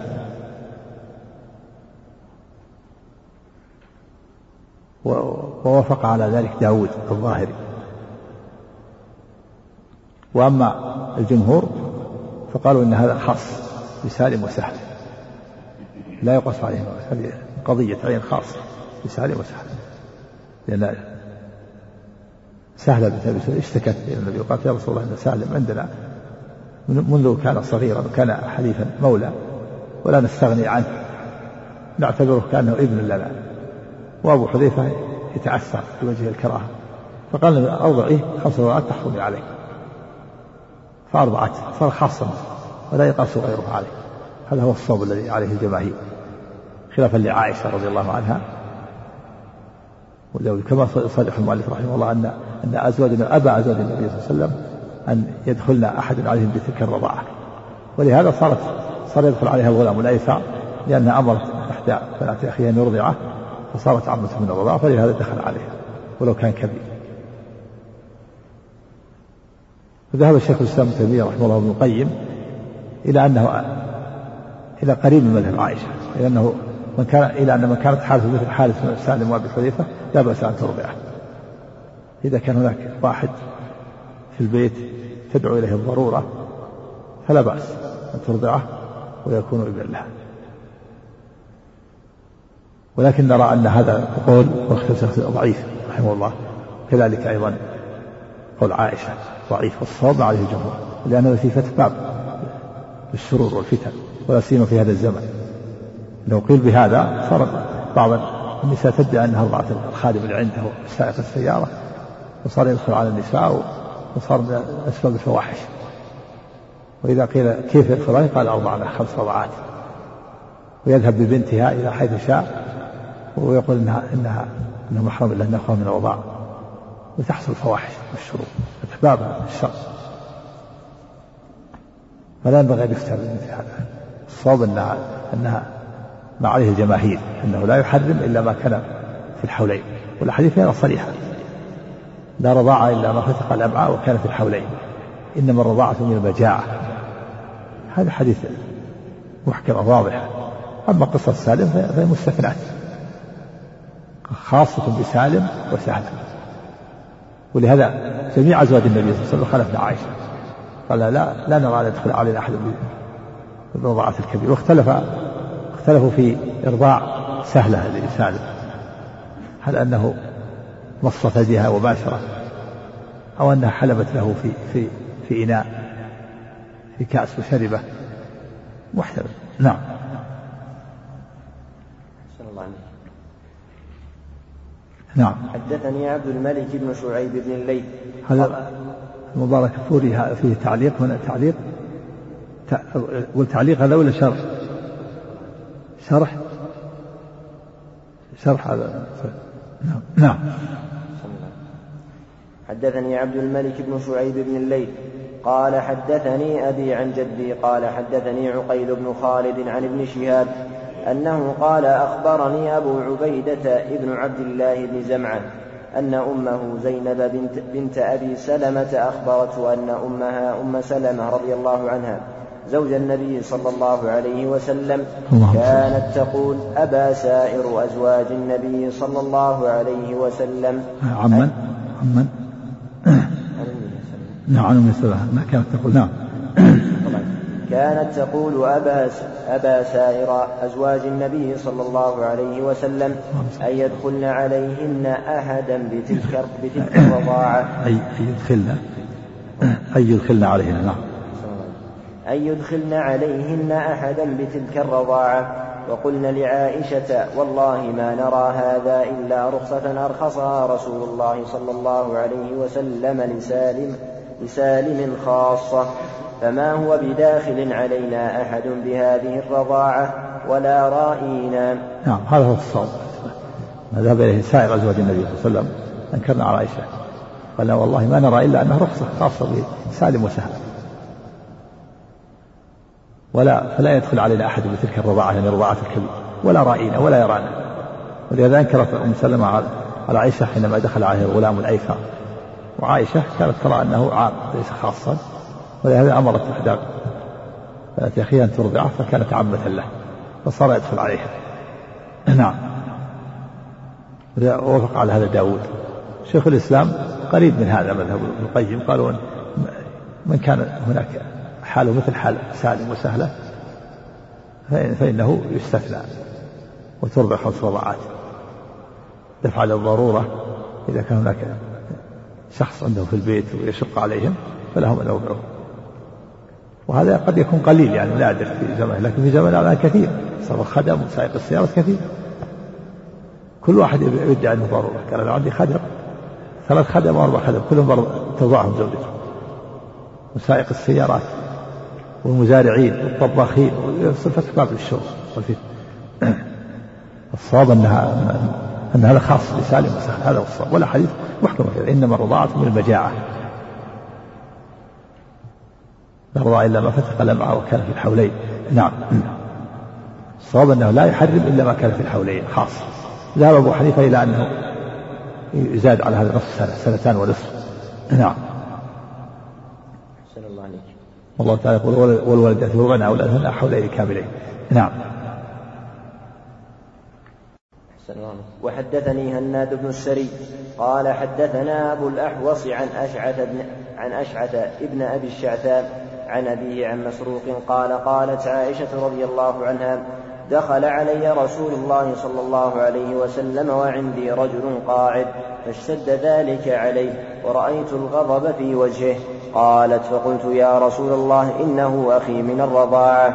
ووافق على ذلك داود الظاهري. وأما الجمهور فقالوا إن هذا خاص بسالم وسهل. لا يقص عليهم هذه قضية عين خاصة بسالم وسهل. لأن أبي اشتكت النبي وقالت يا رسول الله إن سالم عندنا منذ كان صغيرا وكان حليفا مولى ولا نستغني عنه. نعتبره كأنه ابن لنا. وأبو حذيفة يتعثر في وجه الكراهة. فقال أرضعيه خمس سنوات تحرمي عليه. فأرضعته. صار خاصا ولا يقاس غيره عليه. هذا هو الصوب الذي عليه الجماهير. خلافا لعائشة رضي الله عنها. كما صرح المؤلف رحمه الله أن أن أزواج أبى أزواج النبي صلى الله عليه وسلم أن يدخلن أحد عليهم بتلك الرضاعة. ولهذا صارت صار يدخل عليها الغلام الأيسع لأنها أمرت إحدى بنات أخيها أن يرضعه فصارت عمته من الرضاعة فلهذا دخل عليها ولو كان كبير. وذهب الشيخ الإسلام ابن تيمية رحمه الله ابن القيم إلى أنه إلى قريب من مذهب عائشة إلى أنه من كان إلى أن من كانت حالته مثل حالة سالم وأبي حذيفة لا بأس أن ترضعه. إذا كان هناك واحد في البيت تدعو إليه الضرورة فلا بأس أن ترضعه ويكون ابنا لها ولكن نرى أن هذا القول ضعيف رحمه الله. كذلك أيضا قول عائشة ضعيف والصواب عليه الجمهور لأن في فتح باب للشرور والفتن ولا سيما في هذا الزمن. لو قيل بهذا صار بعض النساء تدعي أنها رضعت الخادم اللي عنده سائق السيارة. وصار يدخل على النساء وصار من أسباب الفواحش. وإذا قيل كيف يدخل قال أرضعنا خمس رضعات. ويذهب ببنتها إلى حيث شاء ويقول إنها إنها إنه محرم إلا أن من الرضاع وتحصل الفواحش والشرور باب الشر. فلا ينبغي أن يفتى بمثل هذا. الصواب أنها أنها ما عليه الجماهير أنه لا يحرم إلا ما كان في الحولين. والأحاديث فيها صريحة. لا رضاعة إلا ما فتق الأمعاء وكان في الحولين إنما الرضاعة من المجاعة. هذا حديث محكمة واضحة أما قصة سالم فهي مستثنات خاصة بسالم وسالم ولهذا جميع أزواج النبي صلى الله عليه وسلم خلفنا عائشة. قال لا لا نرى أن يدخل علينا أحد بالرضاعة الكبير واختلف اختلفوا في إرضاع سهلة لسالم. هل أنه مصت يدها وباشرة أو أنها حلبت له في في في إناء في كأس وشربه محتمل. نعم. نعم. حدثني عبد الملك بن شعيب بن الليث. هذا المبارك فوري فيه تعليق هنا تعليق. والتعليق هذا ولا شرح؟ شرح؟ شرح هذا. نعم. حدثني عبد الملك بن شعيب بن الليث قال حدثني أبي عن جدي قال حدثني عقيل بن خالد عن ابن شهاب أنه قال أخبرني أبو عبيدة ابن عبد الله بن زمعة أن أمه زينب بنت, بنت أبي سلمة أخبرته أن أمها أم سلمة رضي الله عنها زوج النبي صلى الله عليه وسلم كانت تقول أبا سائر أزواج النبي صلى الله عليه وسلم. عمن؟ عمن؟ نعم عن ما كانت تقول؟ نعم. كانت تقول أبا أبا سائر أزواج النبي صلى الله عليه وسلم أن يدخلن عليهن أحدا بتلك بتلك الرضاعة. أي يدخلن أن يدخلن عليهن نعم. أن يدخلن عليهن أحدا بتلك الرضاعة. وقلن لعائشة والله ما نرى هذا إلا رخصة أرخصها رسول الله صلى الله عليه وسلم لسالم لسالم خاصة. فما هو بداخل علينا أحد بهذه الرضاعة ولا رائينا. نعم هذا هو الصواب. ما إليه سائر أزواج النبي صلى الله عليه وسلم أنكرنا على عائشة. قال والله ما نرى إلا أنها رخصة خاصة بسالم وسهل. ولا فلا يدخل علينا أحد بتلك الرضاعة يعني رضاعة الكبير ولا رأينا ولا يرانا. ولهذا أنكرت أم سلمة على عائشة حينما دخل عليه الغلام الأيسر. وعائشة كانت ترى أنه عام ليس خاصا. ولهذا أمرت إحدى أخيها أن ترضعه فكانت عامة له فصار يدخل عليها. نعم. وافق على هذا داود. شيخ الإسلام قريب من هذا مذهب ابن القيم قالوا من كان هناك حاله مثل حال سالم وسهلة فإنه يستثنى وترضع خمس رضاعات دفع للضرورة إذا كان هناك شخص عنده في البيت ويشق عليهم فلهم أن يرضعوه. وهذا قد يكون قليل يعني نادر في زمانه لكن في زماننا الآن كثير صار الخدم وسائق السيارات كثير. كل واحد يدعي أنه ضرورة. قال أنا عندي خدم ثلاث خدم وأربع خدم كلهم تضعهم زوجته. وسائق السيارات والمزارعين والطباخين صفة باب الشغل الصواب أنها أن هذا خاص بسالم وسهل. هذا هو الصواب. ولا حديث محكم إنما الرضاعة من المجاعة. لا رضاع إلا ما فتق الأمعاء وكان في الحولين. نعم. الصواب أنه لا يحرم إلا ما كان في الحولين. خاص. ذهب أبو حنيفة إلى أنه يزاد على هذا نصف سنة سنتان ونصف. نعم. والله تعالى يقول والولدات يرضعن أولادهن حولين كاملين نعم. وحدثني هناد بن السري قال حدثنا أبو الأحوص عن أشعث بن عن أشعث ابن أبي الشعثاء عن أبيه عن مسروق قال قالت عائشة رضي الله عنها دخل علي رسول الله صلى الله عليه وسلم وعندي رجل قاعد فاشتد ذلك عليه ورأيت الغضب في وجهه. قالت فقلت يا رسول الله إنه أخي من الرضاعة.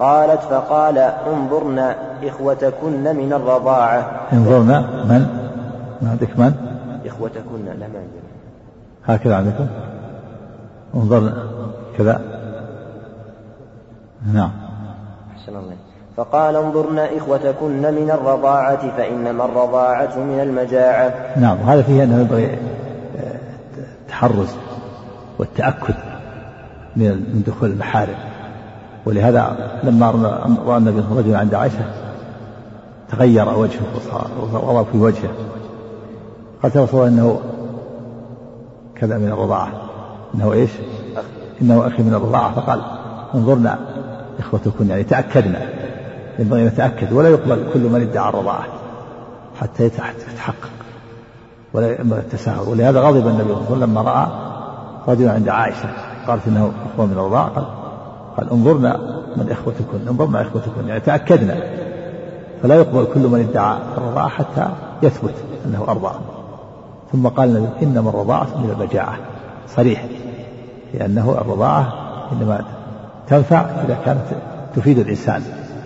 قالت فقال انظرنا إخوتكن من الرضاعة. انظرنا من؟ ما عندك من؟ إخوتكن لا ما هكذا عندكم؟ انظرنا كذا. نعم. أحسن الله. فقال انظرن إخوتكن من الرضاعة فإنما الرضاعة من المجاعة. نعم وهذا فيه أنه ينبغي التحرز والتأكد من دخول المحارم. ولهذا لما رأى النبي رجلا عند عائشة تغير وجهه وصار في وجهه. قالت رسول إنه كذا من الرضاعة. إنه إيش؟ إنه أخي من الرضاعة. فقال انظرنا إخوتكن يعني تأكدنا. ينبغي أن نتأكد. ولا يقبل كل من ادعى الرضاعة حتى يتحقق. ولا ينبغي التساهل. ولهذا غضب النبي صلى الله عليه وسلم لما رأى رجلا عند عائشة قالت إنه اخوة من الرضاعة قال قال انظرنا من إخوتكن انظرنا إخوتكن يعني تأكدنا. فلا يقبل كل من ادعى الرضاعة حتى يثبت أنه ارضع ثم قال إنما الرضاعة من المجاعة صريح لأنه الرضاعة إنما تنفع إذا كانت تفيد الإنسان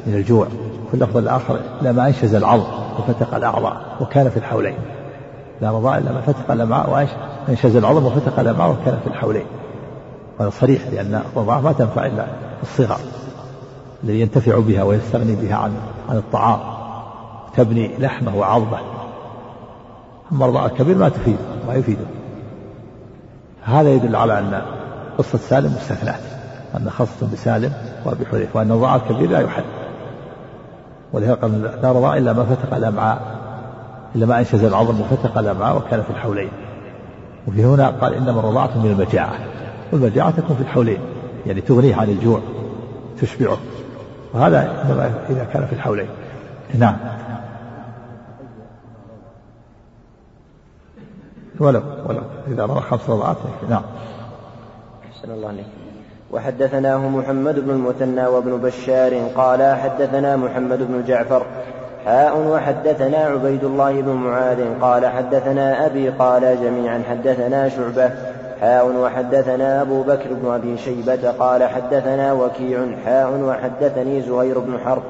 من الجوع. في اللفظ الآخر إلا ما أنشز العظم وفتق الأعضاء وكان في الحولين. لا رضاء إلا ما فتق الأمعاء وأنشز العظم وفتق الأمعاء وكان في الحولين. هذا صريح لأن الرضاعة ما تنفع إلا في الصغر الذي ينتفع بها ويستغني بها عن عن الطعام تبني لحمه وعظمه. أما الرضاعة الكبير ما تفيد ما يفيده هذا يدل على أن قصة سالم مستثناة أن خاصة بسالم وأبي حذيفة وأن الرضاعة الكبير لا يحد ولهذا قال لا رضاع إلا ما فتق الأمعاء إلا ما أنشز العظم وفتق الأمعاء وكان في الحولين. وفي هنا قال إنما الرضاعة من المجاعة والمجاعة تكون في الحولين يعني تغنيه عن الجوع تشبعه. وهذا إذا كان في الحولين. نعم. ولو ولو إذا روى خمس رضعات نعم. أحسن الله عليك. وحدثناه محمد بن المثنى وابن بشار قال حدثنا محمد بن جعفر حاء وحدثنا عبيد الله بن معاذ قال حدثنا أبي قال جميعا حدثنا شعبة. حاء وحدثنا أبو بكر بن أبي شيبة قال حدثنا وكيع. حاء وحدثني زهير بن حرب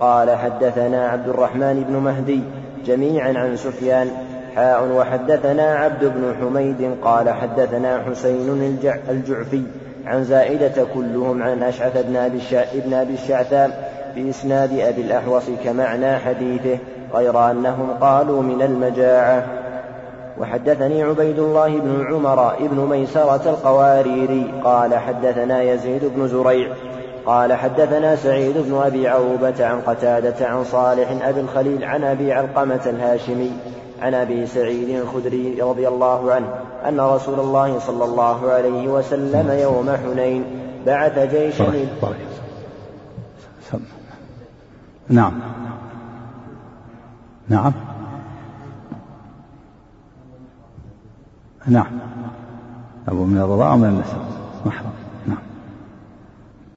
قال حدثنا عبد الرحمن بن مهدي جميعا عن سفيان. حاء وحدثنا عبد بن حميد قال حدثنا حسين الجعفي عن زائدة كلهم عن أشعث بن أبي الشعثاء بإسناد أبي الأحوص كمعنى حديثه غير أنهم قالوا من المجاعة. وحدثني عبيد الله بن عمر بن ميسرة القواريري قال حدثنا يزيد بن زريع قال حدثنا سعيد بن أبي عروبة عن قتادة عن صالح أبي الخليل عن أبي علقمة الهاشمي عن أبي سعيد الخدري رضي الله عنه أن رسول الله صلى الله عليه وسلم يوم حنين بعث جيشا نعم. نعم. نعم. أبو من الرضاعة ومن النسب؟ محرم